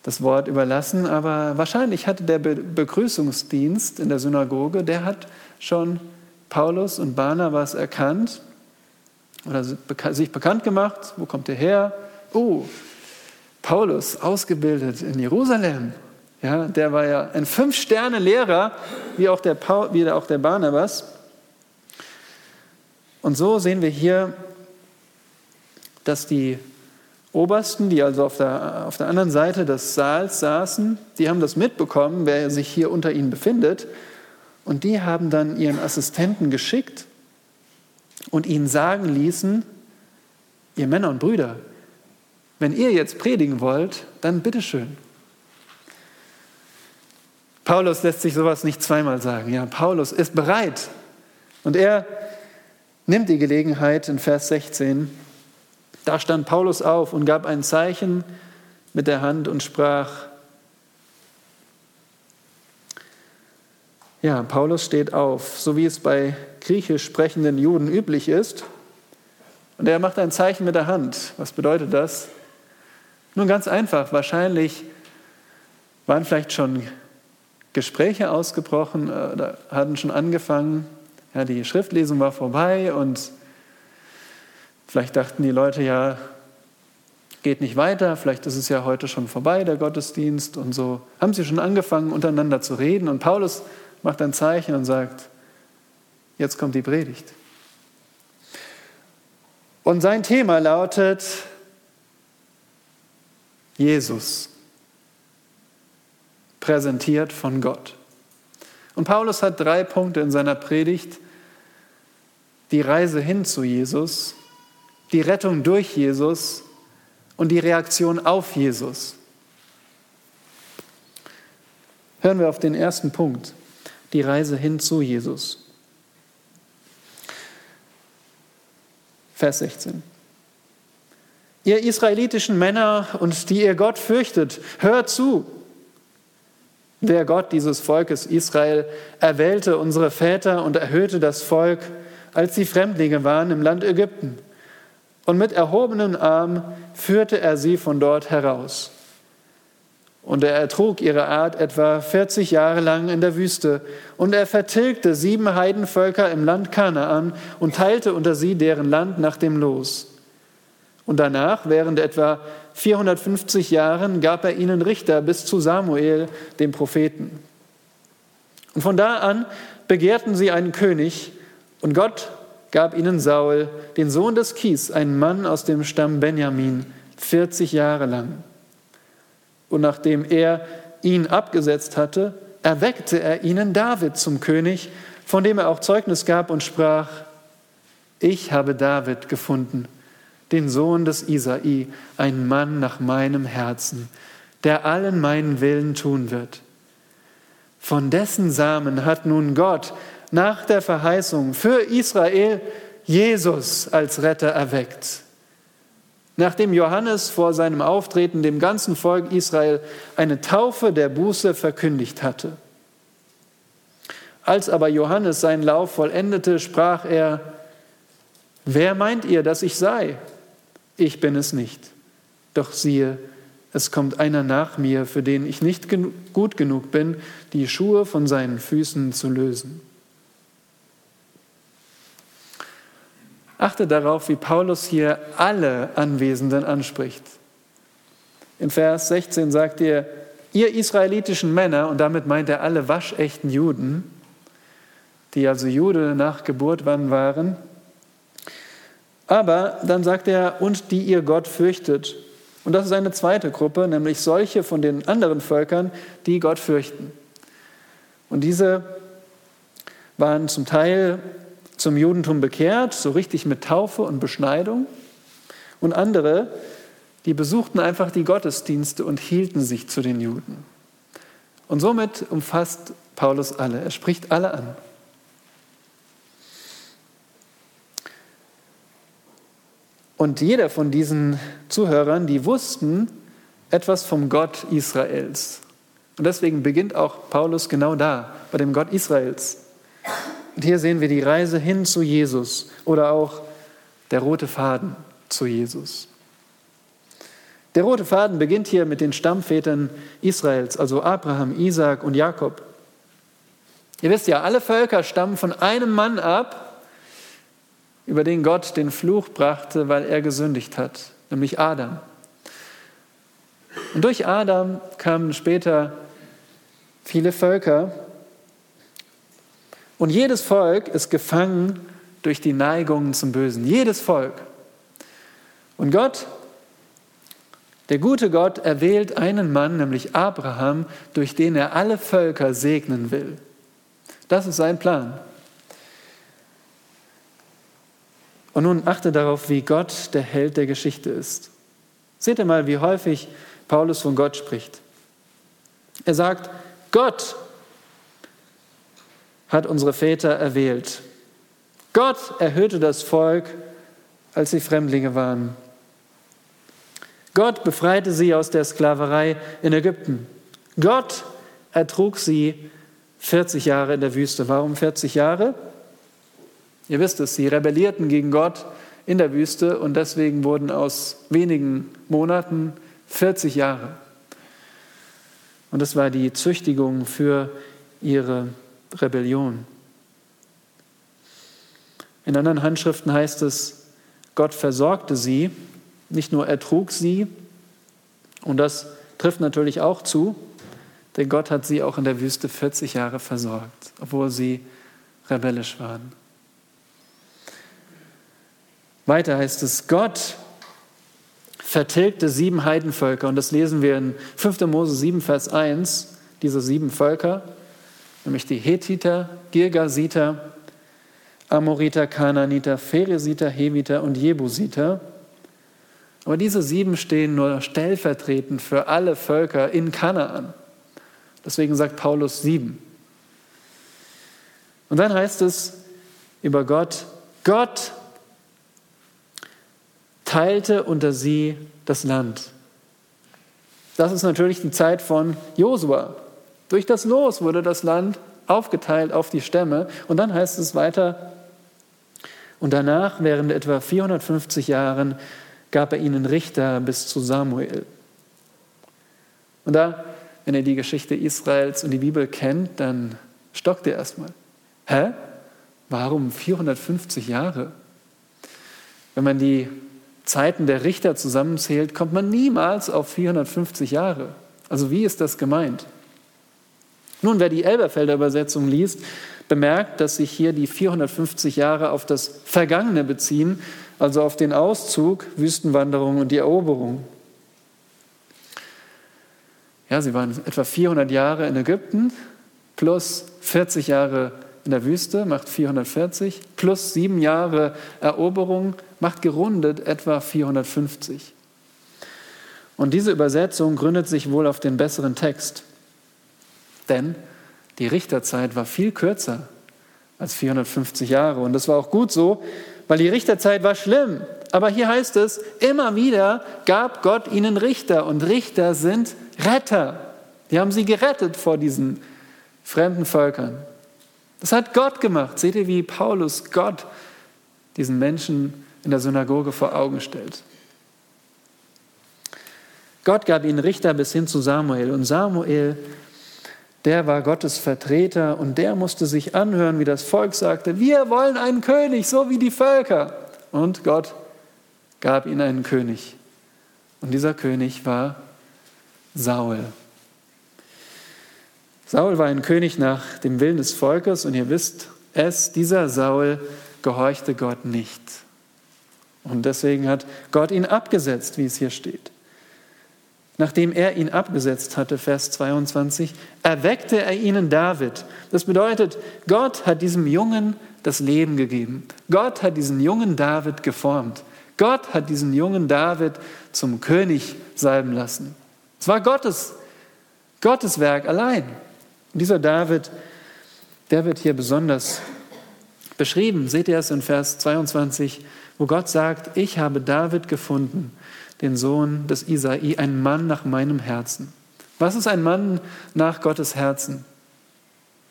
das Wort überlassen, aber wahrscheinlich hatte der Begrüßungsdienst in der Synagoge, der hat schon Paulus und Barnabas erkannt oder sich bekannt gemacht. Wo kommt er her? Oh, Paulus, ausgebildet in Jerusalem. Ja, der war ja ein Fünf-Sterne-Lehrer, wie, auch der wie auch der Barnabas. Und so sehen wir hier, dass die Obersten, die also auf der, auf der anderen Seite des Saals saßen, die haben das mitbekommen, wer sich hier unter ihnen befindet. Und die haben dann ihren Assistenten geschickt und ihnen sagen ließen, ihr Männer und Brüder, wenn ihr jetzt predigen wollt, dann bitteschön. Paulus lässt sich sowas nicht zweimal sagen. Ja, Paulus ist bereit. Und er nimmt die Gelegenheit in Vers 16. Da stand Paulus auf und gab ein Zeichen mit der Hand und sprach, ja, Paulus steht auf, so wie es bei griechisch sprechenden Juden üblich ist. Und er macht ein Zeichen mit der Hand. Was bedeutet das? Nun ganz einfach, wahrscheinlich waren vielleicht schon Gespräche ausgebrochen äh, oder hatten schon angefangen. Ja, die Schriftlesung war vorbei und vielleicht dachten die Leute ja, geht nicht weiter, vielleicht ist es ja heute schon vorbei, der Gottesdienst und so. Haben sie schon angefangen, untereinander zu reden und Paulus macht ein Zeichen und sagt, jetzt kommt die Predigt. Und sein Thema lautet Jesus präsentiert von Gott. Und Paulus hat drei Punkte in seiner Predigt. Die Reise hin zu Jesus, die Rettung durch Jesus und die Reaktion auf Jesus. Hören wir auf den ersten Punkt, die Reise hin zu Jesus. Vers 16. Ihr israelitischen Männer und die ihr Gott fürchtet, hört zu. Der Gott dieses Volkes Israel erwählte unsere Väter und erhöhte das Volk, als sie Fremdlinge waren im Land Ägypten. Und mit erhobenem Arm führte er sie von dort heraus. Und er ertrug ihre Art etwa 40 Jahre lang in der Wüste. Und er vertilgte sieben Heidenvölker im Land Kanaan und teilte unter sie deren Land nach dem Los. Und danach, während etwa 450 Jahren, gab er ihnen Richter bis zu Samuel, dem Propheten. Und von da an begehrten sie einen König, und Gott gab ihnen Saul, den Sohn des Kis, einen Mann aus dem Stamm Benjamin, 40 Jahre lang. Und nachdem er ihn abgesetzt hatte, erweckte er ihnen David zum König, von dem er auch Zeugnis gab und sprach, ich habe David gefunden, den Sohn des Isai, einen Mann nach meinem Herzen, der allen meinen Willen tun wird. Von dessen Samen hat nun Gott nach der Verheißung für Israel Jesus als Retter erweckt Nachdem Johannes vor seinem Auftreten dem ganzen Volk Israel eine Taufe der Buße verkündigt hatte. Als aber Johannes seinen Lauf vollendete, sprach er, wer meint ihr, dass ich sei? Ich bin es nicht. Doch siehe, es kommt einer nach mir, für den ich nicht gut genug bin, die Schuhe von seinen Füßen zu lösen. Achte darauf, wie Paulus hier alle Anwesenden anspricht. In Vers 16 sagt er, ihr israelitischen Männer, und damit meint er alle waschechten Juden, die also Jude nach Geburt waren, aber dann sagt er, und die ihr Gott fürchtet. Und das ist eine zweite Gruppe, nämlich solche von den anderen Völkern, die Gott fürchten. Und diese waren zum Teil zum Judentum bekehrt, so richtig mit Taufe und Beschneidung. Und andere, die besuchten einfach die Gottesdienste und hielten sich zu den Juden. Und somit umfasst Paulus alle. Er spricht alle an. Und jeder von diesen Zuhörern, die wussten etwas vom Gott Israels. Und deswegen beginnt auch Paulus genau da, bei dem Gott Israels. Und hier sehen wir die Reise hin zu Jesus oder auch der rote Faden zu Jesus. Der rote Faden beginnt hier mit den Stammvätern Israels, also Abraham, Isaac und Jakob. Ihr wisst ja, alle Völker stammen von einem Mann ab, über den Gott den Fluch brachte, weil er gesündigt hat, nämlich Adam. Und durch Adam kamen später viele Völker, und jedes Volk ist gefangen durch die Neigungen zum Bösen. Jedes Volk. Und Gott, der gute Gott, erwählt einen Mann, nämlich Abraham, durch den er alle Völker segnen will. Das ist sein Plan. Und nun achte darauf, wie Gott der Held der Geschichte ist. Seht ihr mal, wie häufig Paulus von Gott spricht. Er sagt, Gott hat unsere Väter erwählt. Gott erhöhte das Volk, als sie Fremdlinge waren. Gott befreite sie aus der Sklaverei in Ägypten. Gott ertrug sie 40 Jahre in der Wüste. Warum 40 Jahre? Ihr wisst es, sie rebellierten gegen Gott in der Wüste und deswegen wurden aus wenigen Monaten 40 Jahre. Und das war die Züchtigung für ihre Rebellion. In anderen Handschriften heißt es, Gott versorgte sie, nicht nur ertrug sie, und das trifft natürlich auch zu, denn Gott hat sie auch in der Wüste 40 Jahre versorgt, obwohl sie rebellisch waren. Weiter heißt es, Gott vertilgte sieben Heidenvölker, und das lesen wir in 5. Mose 7, Vers 1, diese sieben Völker nämlich die Hethiter, Girgasiter, Amoriter, Kananiter, Pheresiter, Heviter und Jebusiter. Aber diese sieben stehen nur stellvertretend für alle Völker in Kanaan. Deswegen sagt Paulus sieben. Und dann heißt es über Gott, Gott teilte unter sie das Land. Das ist natürlich die Zeit von Josua. Durch das Los wurde das Land aufgeteilt auf die Stämme. Und dann heißt es weiter, und danach, während etwa 450 Jahren, gab er ihnen Richter bis zu Samuel. Und da, wenn ihr die Geschichte Israels und die Bibel kennt, dann stockt ihr erstmal. Hä? Warum 450 Jahre? Wenn man die Zeiten der Richter zusammenzählt, kommt man niemals auf 450 Jahre. Also wie ist das gemeint? Nun, wer die Elberfelder Übersetzung liest, bemerkt, dass sich hier die 450 Jahre auf das Vergangene beziehen, also auf den Auszug, Wüstenwanderung und die Eroberung. Ja, sie waren etwa 400 Jahre in Ägypten plus 40 Jahre in der Wüste, macht 440, plus sieben Jahre Eroberung, macht gerundet etwa 450. Und diese Übersetzung gründet sich wohl auf den besseren Text. Denn die Richterzeit war viel kürzer als 450 Jahre. Und das war auch gut so, weil die Richterzeit war schlimm. Aber hier heißt es, immer wieder gab Gott ihnen Richter. Und Richter sind Retter. Die haben sie gerettet vor diesen fremden Völkern. Das hat Gott gemacht. Seht ihr, wie Paulus Gott diesen Menschen in der Synagoge vor Augen stellt. Gott gab ihnen Richter bis hin zu Samuel. Und Samuel der war Gottes Vertreter und der musste sich anhören, wie das Volk sagte, wir wollen einen König, so wie die Völker. Und Gott gab ihnen einen König. Und dieser König war Saul. Saul war ein König nach dem Willen des Volkes und ihr wisst es, dieser Saul gehorchte Gott nicht. Und deswegen hat Gott ihn abgesetzt, wie es hier steht. Nachdem er ihn abgesetzt hatte, Vers 22, erweckte er ihnen David. Das bedeutet, Gott hat diesem Jungen das Leben gegeben. Gott hat diesen jungen David geformt. Gott hat diesen jungen David zum König salben lassen. Es war Gottes, Gottes Werk allein. Dieser David, der wird hier besonders beschrieben. Seht ihr es in Vers 22, wo Gott sagt, ich habe David gefunden den Sohn des Isai, ein Mann nach meinem Herzen. Was ist ein Mann nach Gottes Herzen?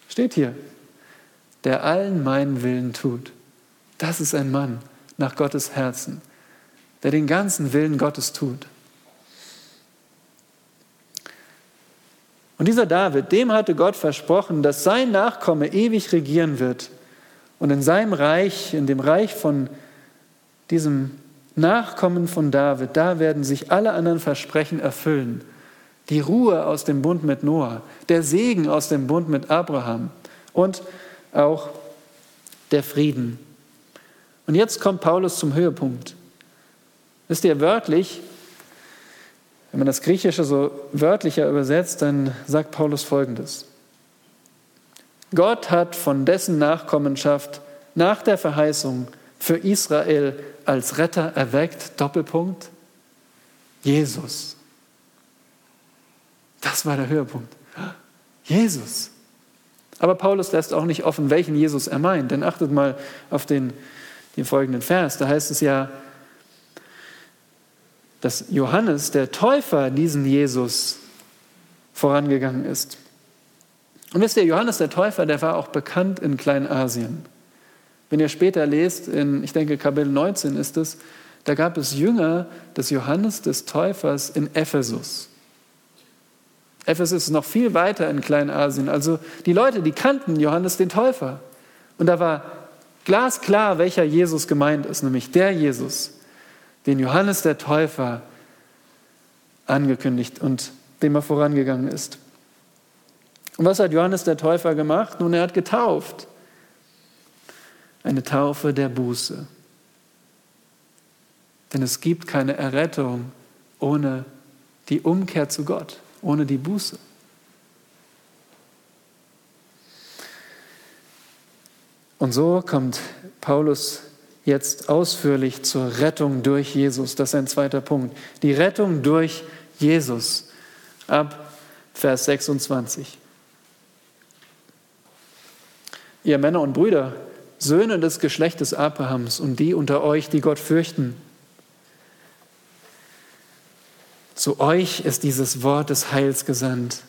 Steht hier, der allen meinen Willen tut. Das ist ein Mann nach Gottes Herzen, der den ganzen Willen Gottes tut. Und dieser David, dem hatte Gott versprochen, dass sein Nachkomme ewig regieren wird und in seinem Reich, in dem Reich von diesem Nachkommen von David, da werden sich alle anderen Versprechen erfüllen. Die Ruhe aus dem Bund mit Noah, der Segen aus dem Bund mit Abraham und auch der Frieden. Und jetzt kommt Paulus zum Höhepunkt. Wisst ihr, wörtlich, wenn man das Griechische so wörtlicher übersetzt, dann sagt Paulus Folgendes. Gott hat von dessen Nachkommenschaft nach der Verheißung für Israel als Retter erweckt, Doppelpunkt, Jesus. Das war der Höhepunkt. Jesus. Aber Paulus lässt auch nicht offen, welchen Jesus er meint. Denn achtet mal auf den, den folgenden Vers. Da heißt es ja, dass Johannes, der Täufer, diesen Jesus vorangegangen ist. Und wisst ihr, Johannes der Täufer, der war auch bekannt in Kleinasien. Wenn ihr später lest, in, ich denke, Kapitel 19 ist es, da gab es Jünger des Johannes des Täufers in Ephesus. Ephesus ist noch viel weiter in Kleinasien. Also die Leute, die kannten Johannes den Täufer. Und da war glasklar, welcher Jesus gemeint ist, nämlich der Jesus, den Johannes der Täufer angekündigt und dem er vorangegangen ist. Und was hat Johannes der Täufer gemacht? Nun, er hat getauft eine Taufe der Buße. Denn es gibt keine Errettung ohne die Umkehr zu Gott, ohne die Buße. Und so kommt Paulus jetzt ausführlich zur Rettung durch Jesus. Das ist ein zweiter Punkt. Die Rettung durch Jesus ab Vers 26. Ihr Männer und Brüder, Söhne des Geschlechtes Abrahams und die unter euch, die Gott fürchten, zu euch ist dieses Wort des Heils gesandt.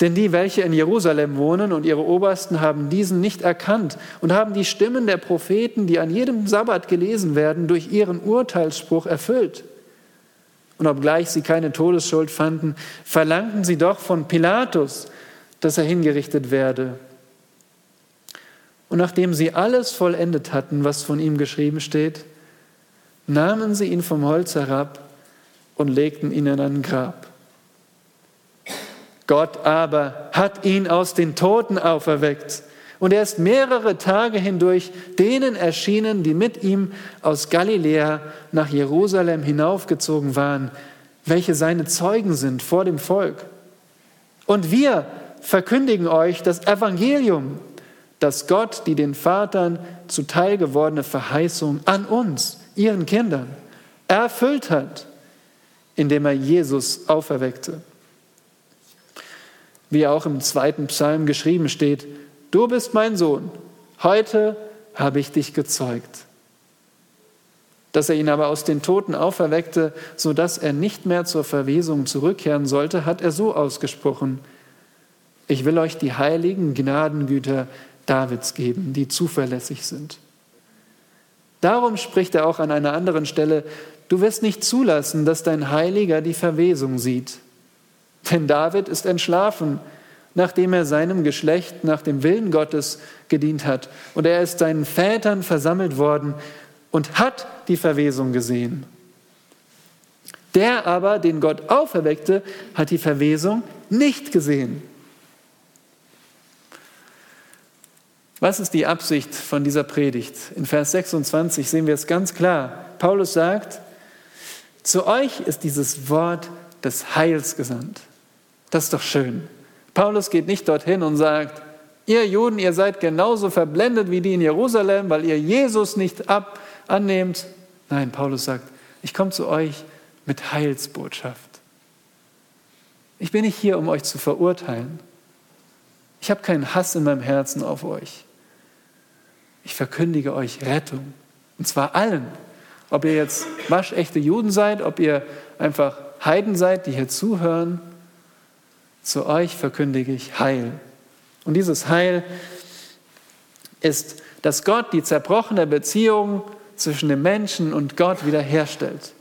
Denn die, welche in Jerusalem wohnen und ihre Obersten haben diesen nicht erkannt und haben die Stimmen der Propheten, die an jedem Sabbat gelesen werden, durch ihren Urteilsspruch erfüllt. Und obgleich sie keine Todesschuld fanden, verlangten sie doch von Pilatus, dass er hingerichtet werde. Und nachdem sie alles vollendet hatten, was von ihm geschrieben steht, nahmen sie ihn vom Holz herab und legten ihn in ein Grab. Gott aber hat ihn aus den Toten auferweckt. Und er ist mehrere Tage hindurch denen erschienen, die mit ihm aus Galiläa nach Jerusalem hinaufgezogen waren, welche seine Zeugen sind vor dem Volk. Und wir verkündigen euch das Evangelium, dass Gott die den Vatern zuteil gewordene Verheißung an uns, ihren Kindern, erfüllt hat indem er Jesus auferweckte. Wie auch im zweiten Psalm geschrieben steht, du bist mein Sohn, heute habe ich dich gezeugt. Dass er ihn aber aus den Toten auferweckte, sodass er nicht mehr zur Verwesung zurückkehren sollte, hat er so ausgesprochen, ich will euch die heiligen Gnadengüter Davids geben, die zuverlässig sind. Darum spricht er auch an einer anderen Stelle, Du wirst nicht zulassen, dass dein Heiliger die Verwesung sieht. Denn David ist entschlafen, nachdem er seinem Geschlecht nach dem Willen Gottes gedient hat. Und er ist seinen Vätern versammelt worden und hat die Verwesung gesehen. Der aber, den Gott auferweckte, hat die Verwesung nicht gesehen. Was ist die Absicht von dieser Predigt? In Vers 26 sehen wir es ganz klar. Paulus sagt, zu euch ist dieses Wort des Heils gesandt. Das ist doch schön. Paulus geht nicht dorthin und sagt, ihr Juden, ihr seid genauso verblendet wie die in Jerusalem, weil ihr Jesus nicht ab annehmt. Nein, Paulus sagt, ich komme zu euch mit Heilsbotschaft. Ich bin nicht hier, um euch zu verurteilen. Ich habe keinen Hass in meinem Herzen auf euch. Ich verkündige euch Rettung. Und zwar allen, ob ihr jetzt waschechte Juden seid, ob ihr einfach Heiden seid, die hier zuhören, zu euch verkündige ich Heil. Und dieses Heil ist, dass Gott die zerbrochene Beziehung zwischen dem Menschen und Gott wiederherstellt.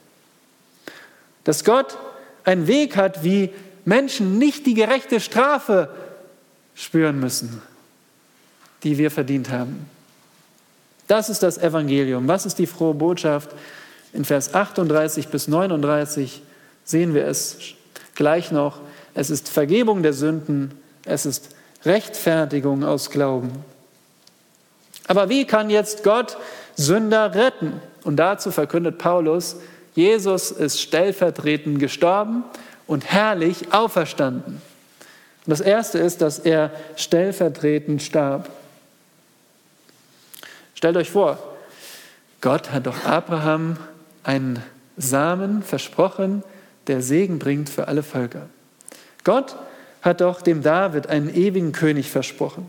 Dass Gott einen Weg hat, wie Menschen nicht die gerechte Strafe spüren müssen, die wir verdient haben. Das ist das Evangelium. Was ist die frohe Botschaft? In Vers 38 bis 39 sehen wir es gleich noch. Es ist Vergebung der Sünden, es ist Rechtfertigung aus Glauben. Aber wie kann jetzt Gott Sünder retten? Und dazu verkündet Paulus, Jesus ist stellvertretend gestorben und herrlich auferstanden. Und das Erste ist, dass er stellvertretend starb. Stellt euch vor, Gott hat doch Abraham einen Samen versprochen, der Segen bringt für alle Völker. Gott hat doch dem David einen ewigen König versprochen.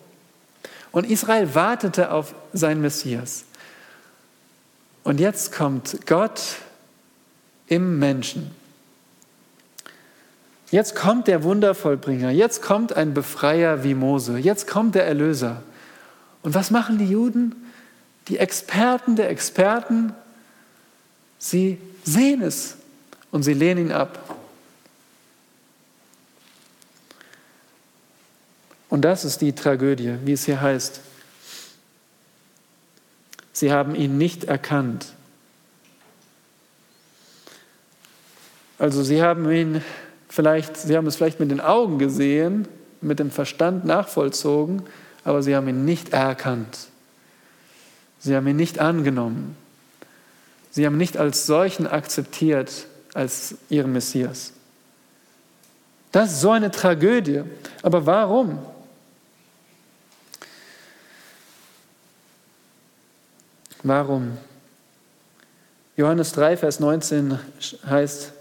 Und Israel wartete auf seinen Messias. Und jetzt kommt Gott im Menschen. Jetzt kommt der Wundervollbringer, jetzt kommt ein Befreier wie Mose, jetzt kommt der Erlöser. Und was machen die Juden? die Experten der Experten, sie sehen es und sie lehnen ihn ab. Und das ist die Tragödie, wie es hier heißt. Sie haben ihn nicht erkannt. Also sie haben ihn vielleicht, sie haben es vielleicht mit den Augen gesehen, mit dem Verstand nachvollzogen, aber sie haben ihn nicht erkannt. Sie haben ihn nicht angenommen. Sie haben nicht als solchen akzeptiert, als ihren Messias. Das ist so eine Tragödie. Aber warum? Warum? Johannes 3, Vers 19 heißt,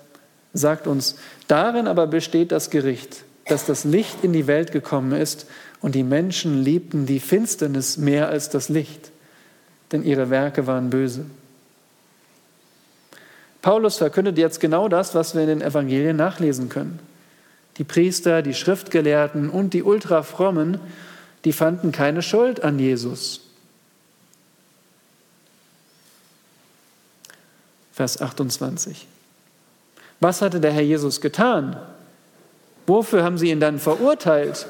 sagt uns, darin aber besteht das Gericht, dass das Licht in die Welt gekommen ist und die Menschen liebten die Finsternis mehr als das Licht, denn ihre Werke waren böse. Paulus verkündet jetzt genau das, was wir in den Evangelien nachlesen können. Die Priester, die Schriftgelehrten und die Ultrafrommen, die fanden keine Schuld an Jesus. Vers 28. Was hatte der Herr Jesus getan? Wofür haben sie ihn dann verurteilt?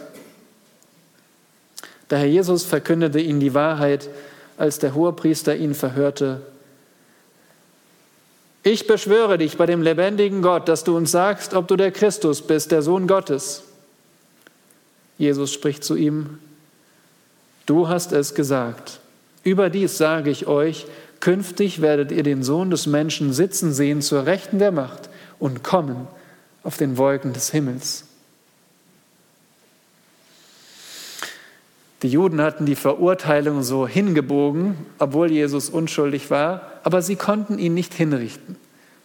Der Herr Jesus verkündete ihnen die Wahrheit, als der Hohepriester ihn verhörte. Ich beschwöre dich bei dem lebendigen Gott, dass du uns sagst, ob du der Christus bist, der Sohn Gottes. Jesus spricht zu ihm, du hast es gesagt. Überdies sage ich euch, künftig werdet ihr den Sohn des Menschen sitzen sehen zur Rechten der Macht und kommen auf den Wolken des Himmels. Die Juden hatten die Verurteilung so hingebogen, obwohl Jesus unschuldig war, aber sie konnten ihn nicht hinrichten.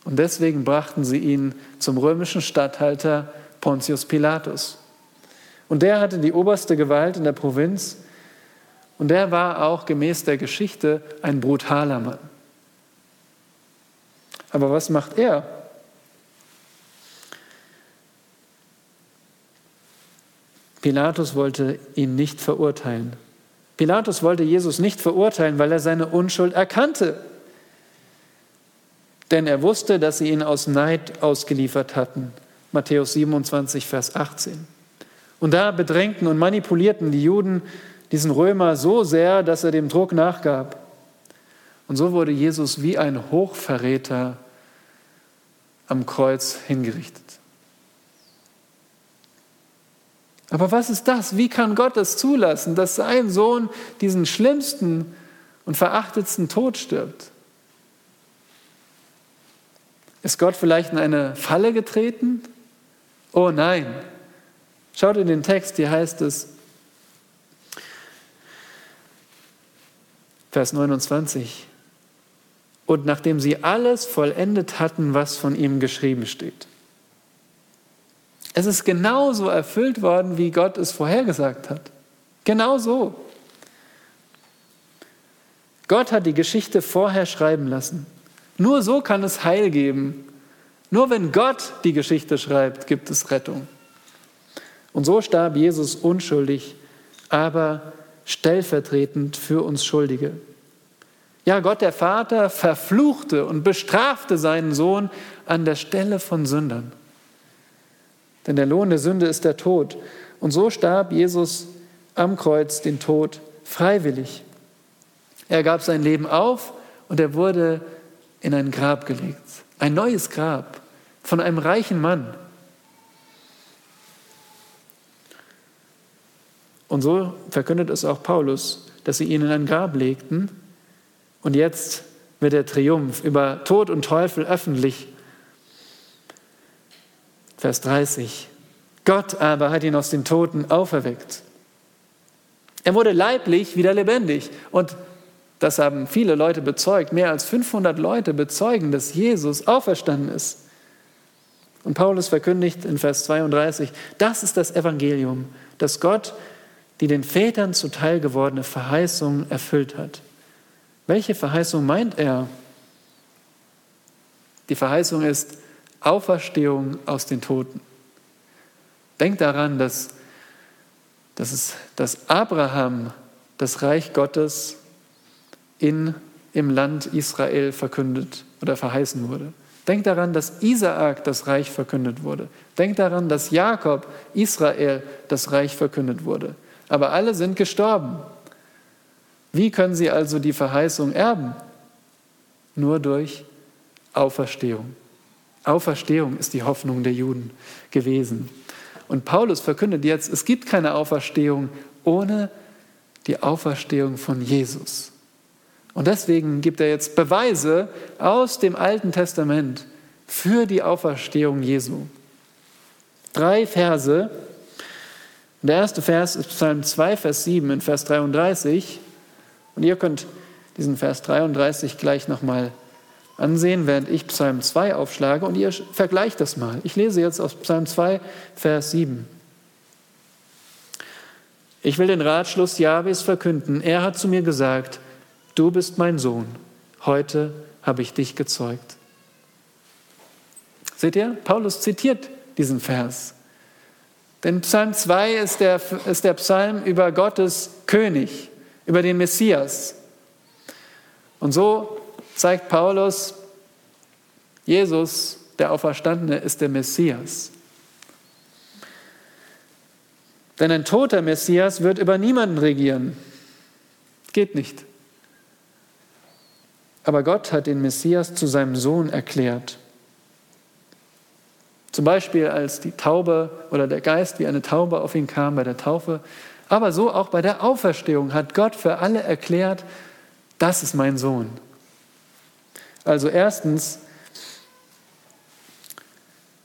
Und deswegen brachten sie ihn zum römischen Statthalter Pontius Pilatus. Und der hatte die oberste Gewalt in der Provinz und der war auch gemäß der Geschichte ein brutaler Mann. Aber was macht er? Pilatus wollte ihn nicht verurteilen. Pilatus wollte Jesus nicht verurteilen, weil er seine Unschuld erkannte. Denn er wusste, dass sie ihn aus Neid ausgeliefert hatten. Matthäus 27, Vers 18. Und da bedrängten und manipulierten die Juden diesen Römer so sehr, dass er dem Druck nachgab. Und so wurde Jesus wie ein Hochverräter am Kreuz hingerichtet. Aber was ist das? Wie kann Gott das zulassen, dass sein Sohn diesen schlimmsten und verachtetsten Tod stirbt? Ist Gott vielleicht in eine Falle getreten? Oh nein. Schaut in den Text, hier heißt es, Vers 29, und nachdem sie alles vollendet hatten, was von ihm geschrieben steht. Es ist genauso erfüllt worden, wie Gott es vorhergesagt hat. Genau so. Gott hat die Geschichte vorher schreiben lassen. Nur so kann es Heil geben. Nur wenn Gott die Geschichte schreibt, gibt es Rettung. Und so starb Jesus unschuldig, aber stellvertretend für uns Schuldige. Ja, Gott der Vater verfluchte und bestrafte seinen Sohn an der Stelle von Sündern. Denn der Lohn der Sünde ist der Tod. Und so starb Jesus am Kreuz den Tod freiwillig. Er gab sein Leben auf und er wurde in ein Grab gelegt. Ein neues Grab von einem reichen Mann. Und so verkündet es auch Paulus, dass sie ihn in ein Grab legten. Und jetzt wird der Triumph über Tod und Teufel öffentlich Vers 30. Gott aber hat ihn aus den Toten auferweckt. Er wurde leiblich wieder lebendig. Und das haben viele Leute bezeugt. Mehr als 500 Leute bezeugen, dass Jesus auferstanden ist. Und Paulus verkündigt in Vers 32, das ist das Evangelium, dass Gott die den Vätern zuteil gewordene Verheißung erfüllt hat. Welche Verheißung meint er? Die Verheißung ist, Auferstehung aus den Toten. Denkt daran, dass, dass, es, dass Abraham das Reich Gottes in, im Land Israel verkündet oder verheißen wurde. Denkt daran, dass Isaak das Reich verkündet wurde. Denkt daran, dass Jakob, Israel, das Reich verkündet wurde. Aber alle sind gestorben. Wie können sie also die Verheißung erben? Nur durch Auferstehung. Auferstehung ist die Hoffnung der Juden gewesen. Und Paulus verkündet jetzt, es gibt keine Auferstehung ohne die Auferstehung von Jesus. Und deswegen gibt er jetzt Beweise aus dem Alten Testament für die Auferstehung Jesu. Drei Verse. Der erste Vers ist Psalm 2, Vers 7 in Vers 33. Und ihr könnt diesen Vers 33 gleich nochmal ansehen, während ich Psalm 2 aufschlage und ihr vergleicht das mal. Ich lese jetzt aus Psalm 2, Vers 7. Ich will den Ratschluss Jahwes verkünden. Er hat zu mir gesagt, du bist mein Sohn, heute habe ich dich gezeugt. Seht ihr, Paulus zitiert diesen Vers. Denn Psalm 2 ist der, ist der Psalm über Gottes König, über den Messias. Und so zeigt Paulus, Jesus, der Auferstandene, ist der Messias. Denn ein toter Messias wird über niemanden regieren. Geht nicht. Aber Gott hat den Messias zu seinem Sohn erklärt. Zum Beispiel als die Taube oder der Geist wie eine Taube auf ihn kam bei der Taufe. Aber so auch bei der Auferstehung hat Gott für alle erklärt, das ist mein Sohn. Also erstens,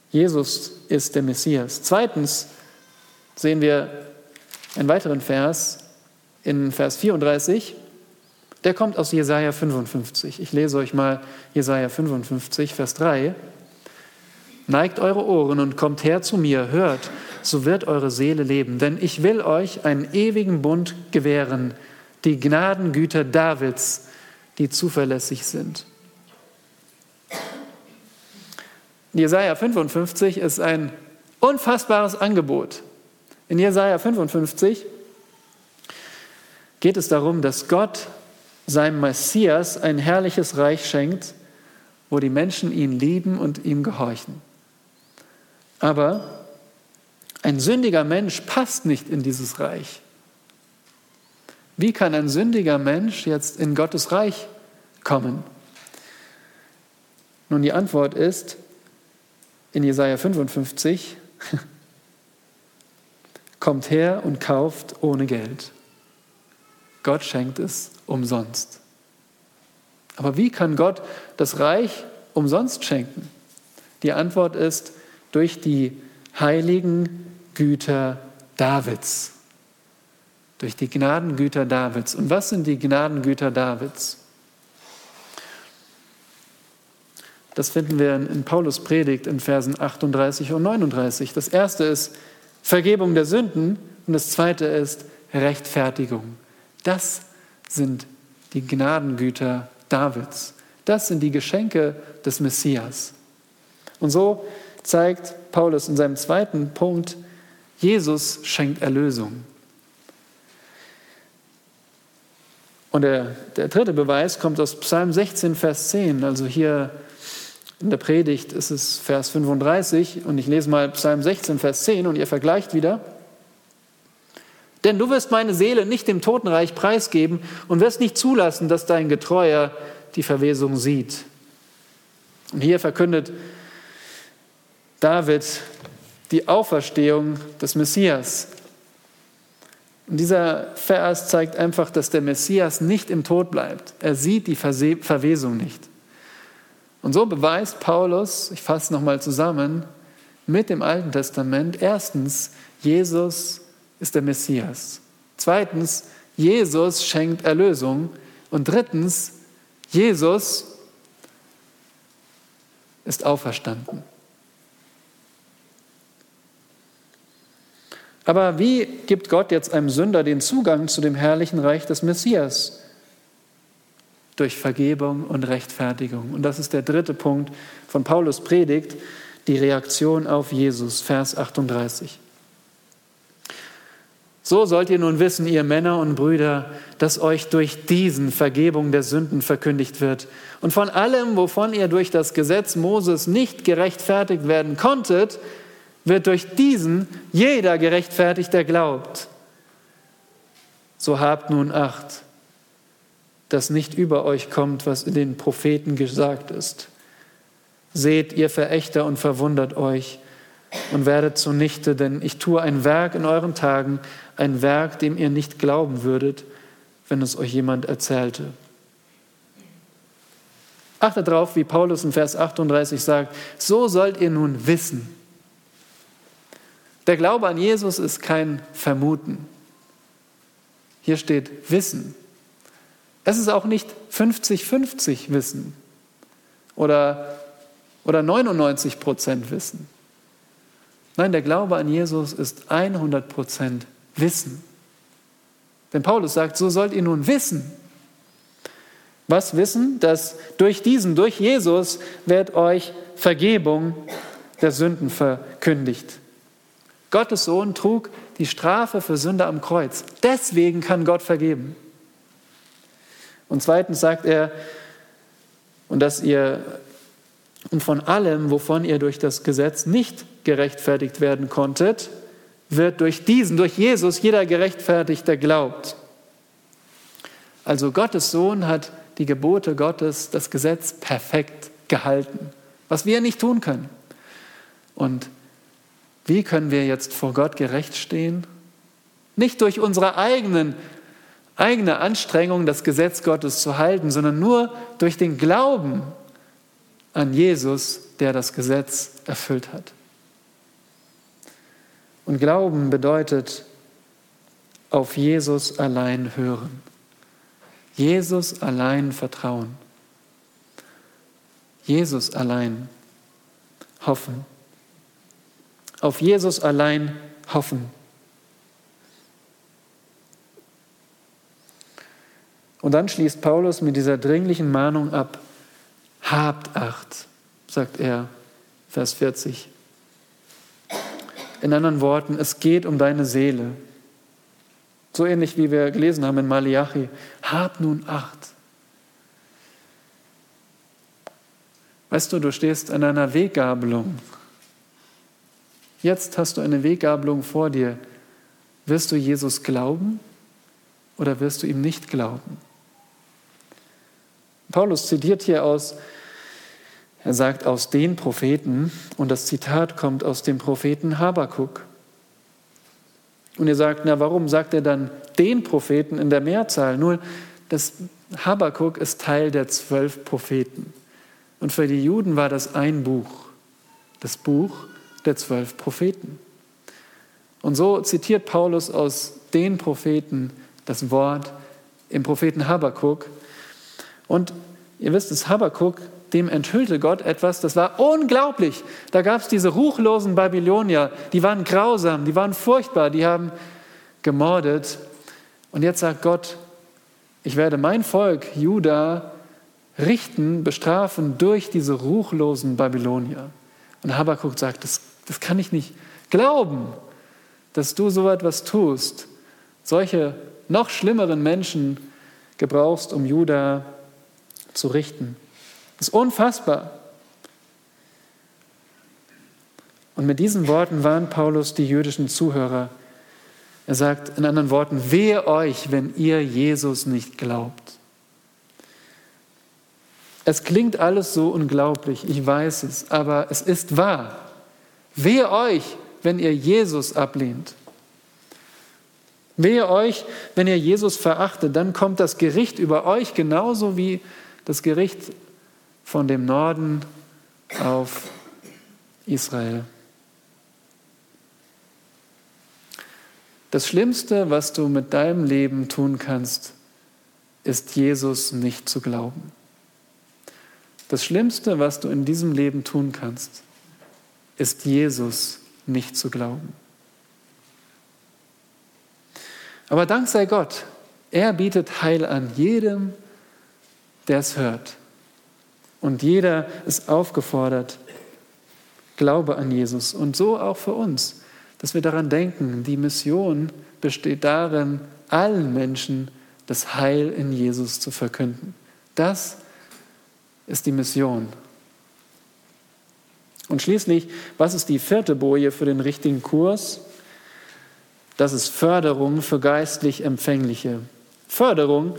Jesus ist der Messias. Zweitens sehen wir einen weiteren Vers in Vers 34. Der kommt aus Jesaja 55. Ich lese euch mal Jesaja 55, Vers 3. Neigt eure Ohren und kommt her zu mir, hört, so wird eure Seele leben. Denn ich will euch einen ewigen Bund gewähren, die Gnadengüter Davids, die zuverlässig sind. Jesaja 55 ist ein unfassbares Angebot. In Jesaja 55 geht es darum, dass Gott seinem Messias ein herrliches Reich schenkt, wo die Menschen ihn lieben und ihm gehorchen. Aber ein sündiger Mensch passt nicht in dieses Reich. Wie kann ein sündiger Mensch jetzt in Gottes Reich kommen? Nun, die Antwort ist in Jesaja 55, kommt her und kauft ohne Geld. Gott schenkt es umsonst. Aber wie kann Gott das Reich umsonst schenken? Die Antwort ist durch die heiligen Güter Davids. Durch die Gnadengüter Davids. Und was sind die Gnadengüter Davids? Das finden wir in Paulus Predigt in Versen 38 und 39. Das erste ist Vergebung der Sünden und das zweite ist Rechtfertigung. Das sind die Gnadengüter Davids. Das sind die Geschenke des Messias. Und so zeigt Paulus in seinem zweiten Punkt, Jesus schenkt Erlösung. Und der, der dritte Beweis kommt aus Psalm 16, Vers 10. Also hier in der Predigt ist es Vers 35 und ich lese mal Psalm 16, Vers 10 und ihr vergleicht wieder. Denn du wirst meine Seele nicht dem Totenreich preisgeben und wirst nicht zulassen, dass dein Getreuer die Verwesung sieht. Und hier verkündet David die Auferstehung des Messias. Und dieser Vers zeigt einfach, dass der Messias nicht im Tod bleibt. Er sieht die Verwesung nicht. Und so beweist Paulus, ich fasse nochmal zusammen, mit dem Alten Testament, erstens, Jesus ist der Messias. Zweitens, Jesus schenkt Erlösung. Und drittens, Jesus ist auferstanden. Aber wie gibt Gott jetzt einem Sünder den Zugang zu dem herrlichen Reich des Messias? Durch Vergebung und Rechtfertigung. Und das ist der dritte Punkt von Paulus Predigt, die Reaktion auf Jesus, Vers 38. So sollt ihr nun wissen, ihr Männer und Brüder, dass euch durch diesen Vergebung der Sünden verkündigt wird. Und von allem, wovon ihr durch das Gesetz Moses nicht gerechtfertigt werden konntet, wird durch diesen jeder gerechtfertigt, der glaubt. So habt nun Acht, dass nicht über euch kommt, was in den Propheten gesagt ist. Seht, ihr Verächter, und verwundert euch und werdet zunichte, denn ich tue ein Werk in euren Tagen, ein Werk, dem ihr nicht glauben würdet, wenn es euch jemand erzählte. Achtet darauf, wie Paulus in Vers 38 sagt, so sollt ihr nun wissen. Der Glaube an Jesus ist kein Vermuten. Hier steht Wissen. Es ist auch nicht 50-50 Wissen oder, oder 99 Prozent Wissen. Nein, der Glaube an Jesus ist 100 Prozent Wissen. Denn Paulus sagt, so sollt ihr nun wissen. Was wissen? Dass durch diesen, durch Jesus, wird euch Vergebung der Sünden verkündigt. Gottes Sohn trug die Strafe für Sünde am Kreuz. Deswegen kann Gott vergeben. Und zweitens sagt er, und dass ihr und von allem, wovon ihr durch das Gesetz nicht gerechtfertigt werden konntet, wird durch diesen, durch Jesus, jeder gerechtfertigt, der glaubt. Also Gottes Sohn hat die Gebote Gottes, das Gesetz perfekt gehalten, was wir nicht tun können. Und wie können wir jetzt vor Gott gerecht stehen? Nicht durch unsere eigenen, eigene Anstrengung, das Gesetz Gottes zu halten, sondern nur durch den Glauben an Jesus, der das Gesetz erfüllt hat. Und Glauben bedeutet auf Jesus allein hören. Jesus allein vertrauen. Jesus allein hoffen. Auf Jesus allein hoffen. Und dann schließt Paulus mit dieser dringlichen Mahnung ab. Habt Acht, sagt er, Vers 40. In anderen Worten, es geht um deine Seele. So ähnlich wie wir gelesen haben in Malachi. Hab nun Acht. Weißt du, du stehst an einer Weggabelung. Jetzt hast du eine Weggabelung vor dir. Wirst du Jesus glauben oder wirst du ihm nicht glauben? Paulus zitiert hier aus er sagt aus den Propheten und das Zitat kommt aus dem Propheten Habakuk. Und ihr sagt, na warum sagt er dann den Propheten in der Mehrzahl? Nur das Habakuk ist Teil der zwölf Propheten. Und für die Juden war das ein Buch, das Buch der zwölf Propheten. Und so zitiert Paulus aus den Propheten das Wort im Propheten Habakuk. Und ihr wisst es, Habakuk dem enthüllte Gott etwas, das war unglaublich. Da gab es diese ruchlosen Babylonier, die waren grausam, die waren furchtbar, die haben gemordet. Und jetzt sagt Gott, ich werde mein Volk, Juda, richten, bestrafen durch diese ruchlosen Babylonier. Und Habakkuk sagt, das, das kann ich nicht glauben, dass du so etwas tust, solche noch schlimmeren Menschen gebrauchst, um Juda zu richten. Das ist unfassbar. Und mit diesen Worten warnt Paulus die jüdischen Zuhörer. Er sagt in anderen Worten, wehe euch, wenn ihr Jesus nicht glaubt. Es klingt alles so unglaublich, ich weiß es, aber es ist wahr. Wehe euch, wenn ihr Jesus ablehnt. Wehe euch, wenn ihr Jesus verachtet, dann kommt das Gericht über euch genauso wie das Gericht von dem Norden auf Israel. Das Schlimmste, was du mit deinem Leben tun kannst, ist Jesus nicht zu glauben. Das Schlimmste, was du in diesem Leben tun kannst, ist Jesus nicht zu glauben. Aber Dank sei Gott, er bietet Heil an jedem, der es hört. Und jeder ist aufgefordert, Glaube an Jesus. Und so auch für uns, dass wir daran denken, die Mission besteht darin, allen Menschen das Heil in Jesus zu verkünden. Das ist die Mission. Und schließlich, was ist die vierte Boje für den richtigen Kurs? Das ist Förderung für geistlich Empfängliche. Förderung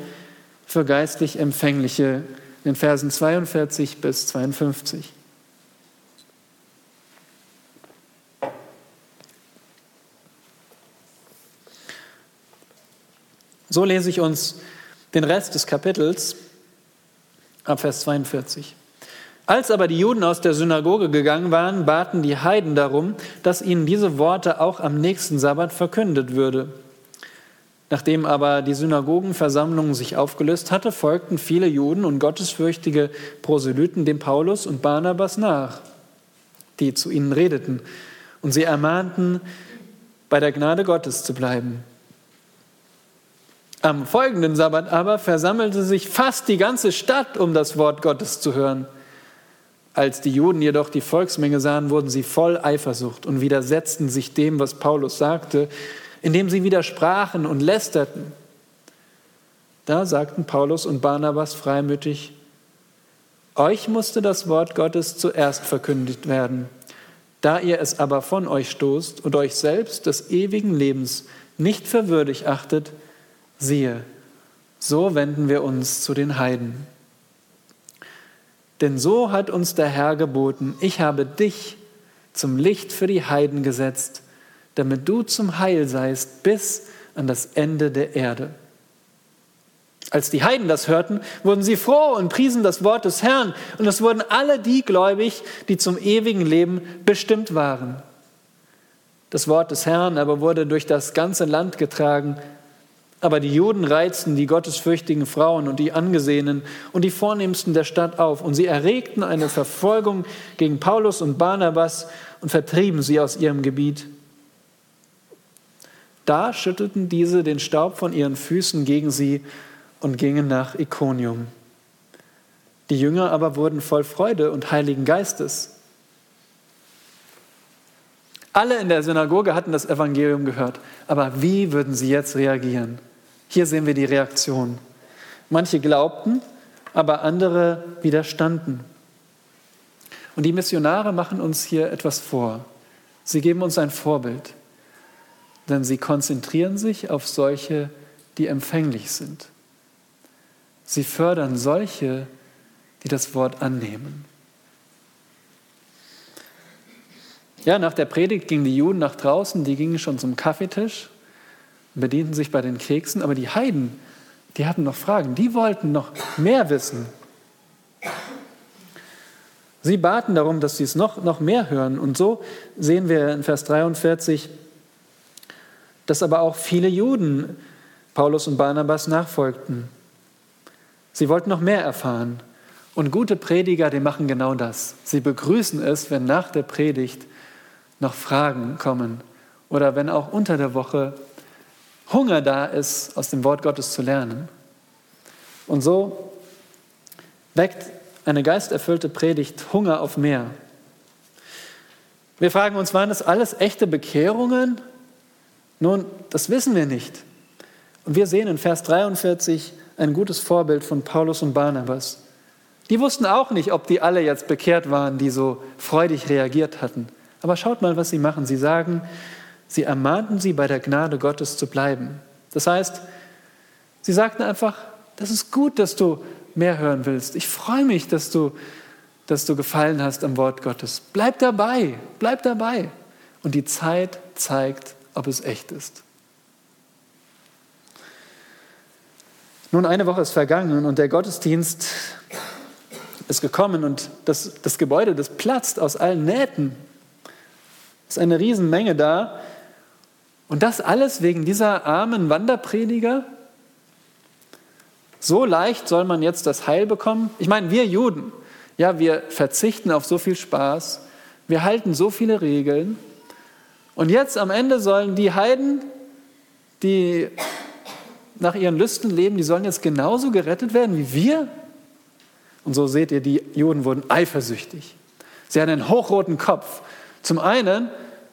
für geistlich Empfängliche in Versen 42 bis 52. So lese ich uns den Rest des Kapitels ab Vers 42. Als aber die Juden aus der Synagoge gegangen waren, baten die Heiden darum, dass ihnen diese Worte auch am nächsten Sabbat verkündet würde. Nachdem aber die Synagogenversammlung sich aufgelöst hatte, folgten viele Juden und gottesfürchtige Proselyten dem Paulus und Barnabas nach, die zu ihnen redeten. Und sie ermahnten, bei der Gnade Gottes zu bleiben. Am folgenden Sabbat aber versammelte sich fast die ganze Stadt, um das Wort Gottes zu hören. Als die Juden jedoch die Volksmenge sahen, wurden sie voll Eifersucht und widersetzten sich dem, was Paulus sagte indem sie widersprachen und lästerten. Da sagten Paulus und Barnabas freimütig, euch musste das Wort Gottes zuerst verkündigt werden. Da ihr es aber von euch stoßt und euch selbst des ewigen Lebens nicht für würdig achtet, siehe, so wenden wir uns zu den Heiden. Denn so hat uns der Herr geboten, ich habe dich zum Licht für die Heiden gesetzt, damit du zum Heil seist bis an das Ende der Erde. Als die Heiden das hörten, wurden sie froh und priesen das Wort des Herrn. Und es wurden alle die gläubig, die zum ewigen Leben bestimmt waren. Das Wort des Herrn aber wurde durch das ganze Land getragen. Aber die Juden reizten die gottesfürchtigen Frauen und die Angesehenen und die Vornehmsten der Stadt auf. Und sie erregten eine Verfolgung gegen Paulus und Barnabas und vertrieben sie aus ihrem Gebiet. Da schüttelten diese den Staub von ihren Füßen gegen sie und gingen nach Ikonium. Die Jünger aber wurden voll Freude und Heiligen Geistes. Alle in der Synagoge hatten das Evangelium gehört, aber wie würden sie jetzt reagieren? Hier sehen wir die Reaktion. Manche glaubten, aber andere widerstanden. Und die Missionare machen uns hier etwas vor. Sie geben uns ein Vorbild denn sie konzentrieren sich auf solche, die empfänglich sind. Sie fördern solche, die das Wort annehmen. Ja, nach der Predigt gingen die Juden nach draußen, die gingen schon zum Kaffeetisch, bedienten sich bei den Keksen, aber die Heiden, die hatten noch Fragen, die wollten noch mehr wissen. Sie baten darum, dass sie es noch, noch mehr hören. Und so sehen wir in Vers 43, dass aber auch viele Juden Paulus und Barnabas nachfolgten. Sie wollten noch mehr erfahren. Und gute Prediger, die machen genau das. Sie begrüßen es, wenn nach der Predigt noch Fragen kommen oder wenn auch unter der Woche Hunger da ist, aus dem Wort Gottes zu lernen. Und so weckt eine geisterfüllte Predigt Hunger auf mehr. Wir fragen uns, waren das alles echte Bekehrungen nun, das wissen wir nicht. Und wir sehen in Vers 43 ein gutes Vorbild von Paulus und Barnabas. Die wussten auch nicht, ob die alle jetzt bekehrt waren, die so freudig reagiert hatten. Aber schaut mal, was sie machen. Sie sagen, sie ermahnten sie, bei der Gnade Gottes zu bleiben. Das heißt, sie sagten einfach, das ist gut, dass du mehr hören willst. Ich freue mich, dass du, dass du gefallen hast am Wort Gottes. Bleib dabei, bleib dabei. Und die Zeit zeigt, ob es echt ist. Nun, eine Woche ist vergangen und der Gottesdienst ist gekommen und das, das Gebäude, das platzt aus allen Nähten. Es ist eine Riesenmenge da. Und das alles wegen dieser armen Wanderprediger? So leicht soll man jetzt das Heil bekommen? Ich meine, wir Juden, ja, wir verzichten auf so viel Spaß, wir halten so viele Regeln, und jetzt am Ende sollen die Heiden, die nach ihren Lüsten leben, die sollen jetzt genauso gerettet werden wie wir? Und so seht ihr, die Juden wurden eifersüchtig. Sie hatten einen hochroten Kopf. Zum einen,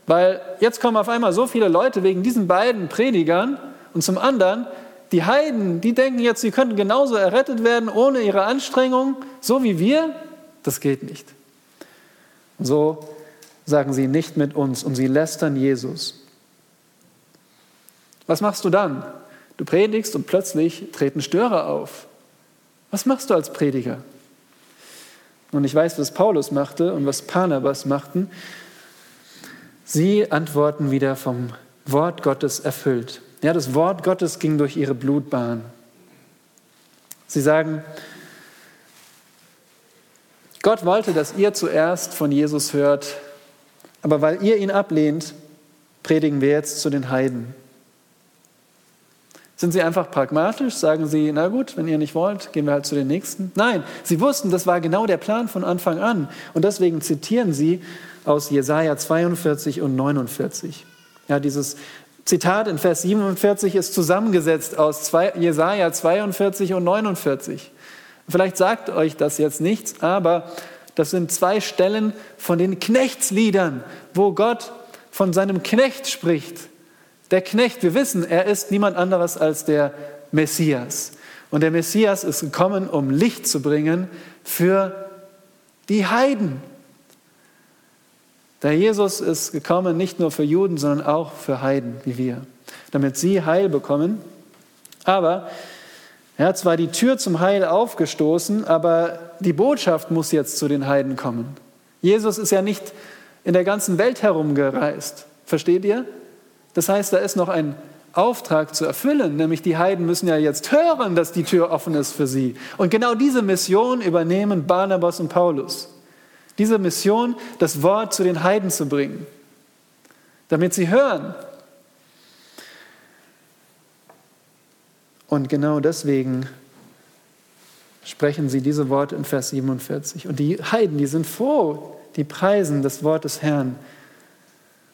weil jetzt kommen auf einmal so viele Leute wegen diesen beiden Predigern und zum anderen, die Heiden, die denken jetzt, sie könnten genauso errettet werden ohne ihre Anstrengung, so wie wir. Das geht nicht. So sagen sie nicht mit uns und sie lästern Jesus. Was machst du dann? Du predigst und plötzlich treten Störer auf. Was machst du als Prediger? Und ich weiß, was Paulus machte und was Barnabas machten. Sie antworten wieder vom Wort Gottes erfüllt. Ja, das Wort Gottes ging durch ihre Blutbahn. Sie sagen, Gott wollte, dass ihr zuerst von Jesus hört, aber weil ihr ihn ablehnt, predigen wir jetzt zu den Heiden. Sind sie einfach pragmatisch? Sagen sie, na gut, wenn ihr nicht wollt, gehen wir halt zu den nächsten? Nein, sie wussten, das war genau der Plan von Anfang an. Und deswegen zitieren sie aus Jesaja 42 und 49. Ja, dieses Zitat in Vers 47 ist zusammengesetzt aus zwei, Jesaja 42 und 49. Vielleicht sagt euch das jetzt nichts, aber das sind zwei Stellen von den Knechtsliedern, wo Gott von seinem Knecht spricht. Der Knecht, wir wissen, er ist niemand anderes als der Messias. Und der Messias ist gekommen, um Licht zu bringen für die Heiden. Der Jesus ist gekommen nicht nur für Juden, sondern auch für Heiden wie wir, damit sie Heil bekommen. Aber er hat zwar die Tür zum Heil aufgestoßen, aber die Botschaft muss jetzt zu den Heiden kommen. Jesus ist ja nicht in der ganzen Welt herumgereist. Versteht ihr? Das heißt, da ist noch ein Auftrag zu erfüllen, nämlich die Heiden müssen ja jetzt hören, dass die Tür offen ist für sie. Und genau diese Mission übernehmen Barnabas und Paulus. Diese Mission, das Wort zu den Heiden zu bringen, damit sie hören. Und genau deswegen sprechen sie diese Worte in Vers 47. Und die Heiden, die sind froh, die preisen das Wort des Herrn.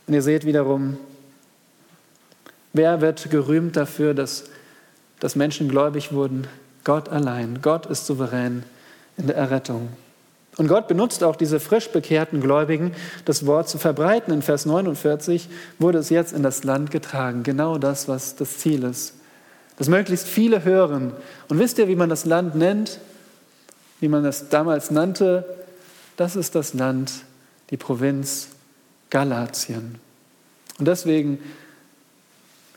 Und ihr seht wiederum, wer wird gerühmt dafür, dass, dass Menschen gläubig wurden? Gott allein. Gott ist souverän in der Errettung. Und Gott benutzt auch diese frisch bekehrten Gläubigen, das Wort zu verbreiten. In Vers 49 wurde es jetzt in das Land getragen. Genau das, was das Ziel ist. Dass möglichst viele hören. Und wisst ihr, wie man das Land nennt? Wie man es damals nannte? Das ist das Land, die Provinz Galatien. Und deswegen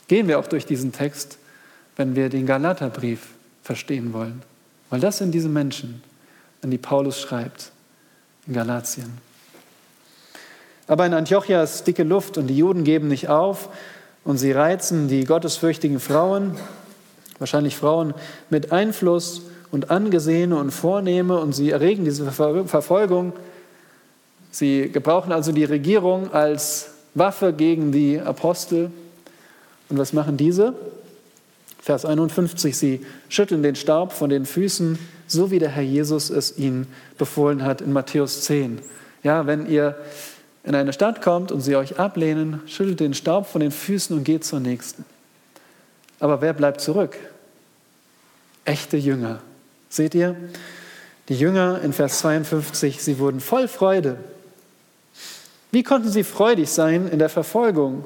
gehen wir auch durch diesen Text, wenn wir den Galaterbrief verstehen wollen. Weil das sind diese Menschen an die Paulus schreibt in Galatien. Aber in Antiochia ist dicke Luft und die Juden geben nicht auf und sie reizen die gottesfürchtigen Frauen, wahrscheinlich Frauen mit Einfluss und Angesehene und Vornehme und sie erregen diese Verfolgung. Sie gebrauchen also die Regierung als Waffe gegen die Apostel. Und was machen diese? Vers 51, sie schütteln den Staub von den Füßen so wie der Herr Jesus es ihnen befohlen hat in Matthäus 10. Ja, wenn ihr in eine Stadt kommt und sie euch ablehnen, schüttelt den Staub von den Füßen und geht zur nächsten. Aber wer bleibt zurück? Echte Jünger. Seht ihr? Die Jünger in Vers 52, sie wurden voll Freude. Wie konnten sie freudig sein in der Verfolgung?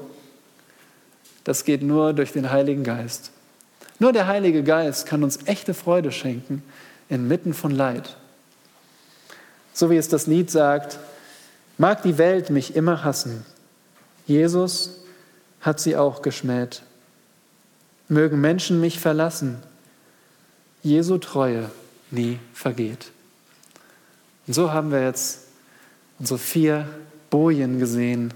Das geht nur durch den Heiligen Geist. Nur der Heilige Geist kann uns echte Freude schenken inmitten von Leid. So wie es das Lied sagt, mag die Welt mich immer hassen. Jesus hat sie auch geschmäht. Mögen Menschen mich verlassen. Jesu Treue nie vergeht. Und so haben wir jetzt unsere vier Bojen gesehen,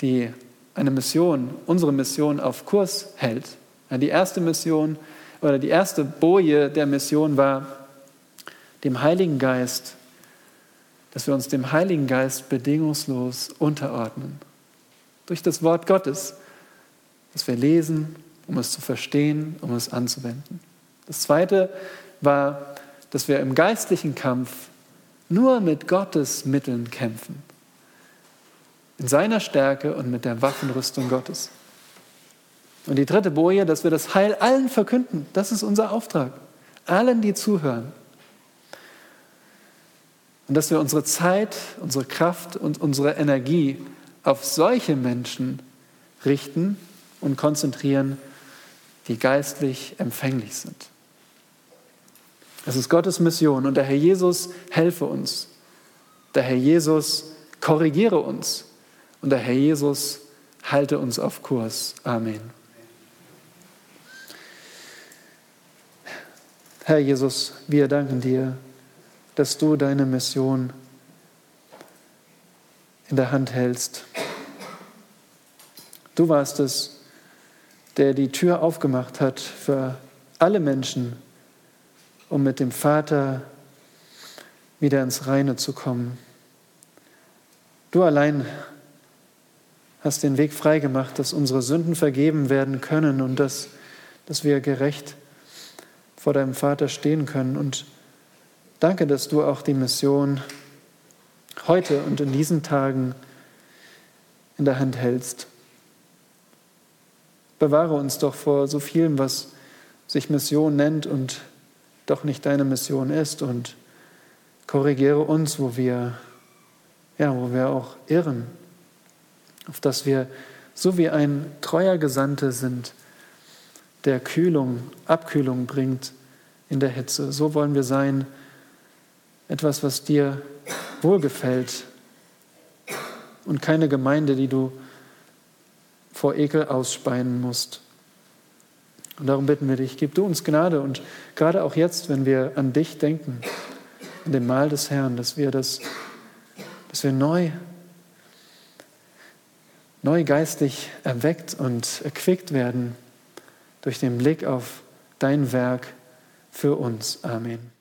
die eine Mission, unsere Mission auf Kurs hält. Die erste Mission oder die erste Boje der Mission war dem Heiligen Geist, dass wir uns dem Heiligen Geist bedingungslos unterordnen. Durch das Wort Gottes, das wir lesen, um es zu verstehen, um es anzuwenden. Das zweite war, dass wir im geistlichen Kampf nur mit Gottes Mitteln kämpfen. In seiner Stärke und mit der Waffenrüstung Gottes. Und die dritte Boje, dass wir das Heil allen verkünden. Das ist unser Auftrag. Allen, die zuhören. Und dass wir unsere Zeit, unsere Kraft und unsere Energie auf solche Menschen richten und konzentrieren, die geistlich empfänglich sind. Das ist Gottes Mission und der Herr Jesus helfe uns. Der Herr Jesus korrigiere uns und der Herr Jesus halte uns auf Kurs. Amen. Herr Jesus, wir danken dir dass du deine Mission in der Hand hältst. Du warst es, der die Tür aufgemacht hat für alle Menschen, um mit dem Vater wieder ins Reine zu kommen. Du allein hast den Weg freigemacht, dass unsere Sünden vergeben werden können und dass dass wir gerecht vor deinem Vater stehen können. Und danke, dass du auch die Mission heute und in diesen Tagen in der Hand hältst. Bewahre uns doch vor so vielem, was sich Mission nennt und doch nicht deine Mission ist und korrigiere uns, wo wir, ja, wo wir auch irren, auf dass wir so wie ein treuer Gesandter sind, der Kühlung, Abkühlung bringt in der Hitze. So wollen wir sein, etwas, was dir wohlgefällt und keine Gemeinde, die du vor Ekel ausspeien musst. Und darum bitten wir dich, gib du uns Gnade und gerade auch jetzt, wenn wir an dich denken, an dem Mahl des Herrn, dass wir das, dass wir neu, neu geistig erweckt und erquickt werden durch den Blick auf dein Werk für uns. Amen.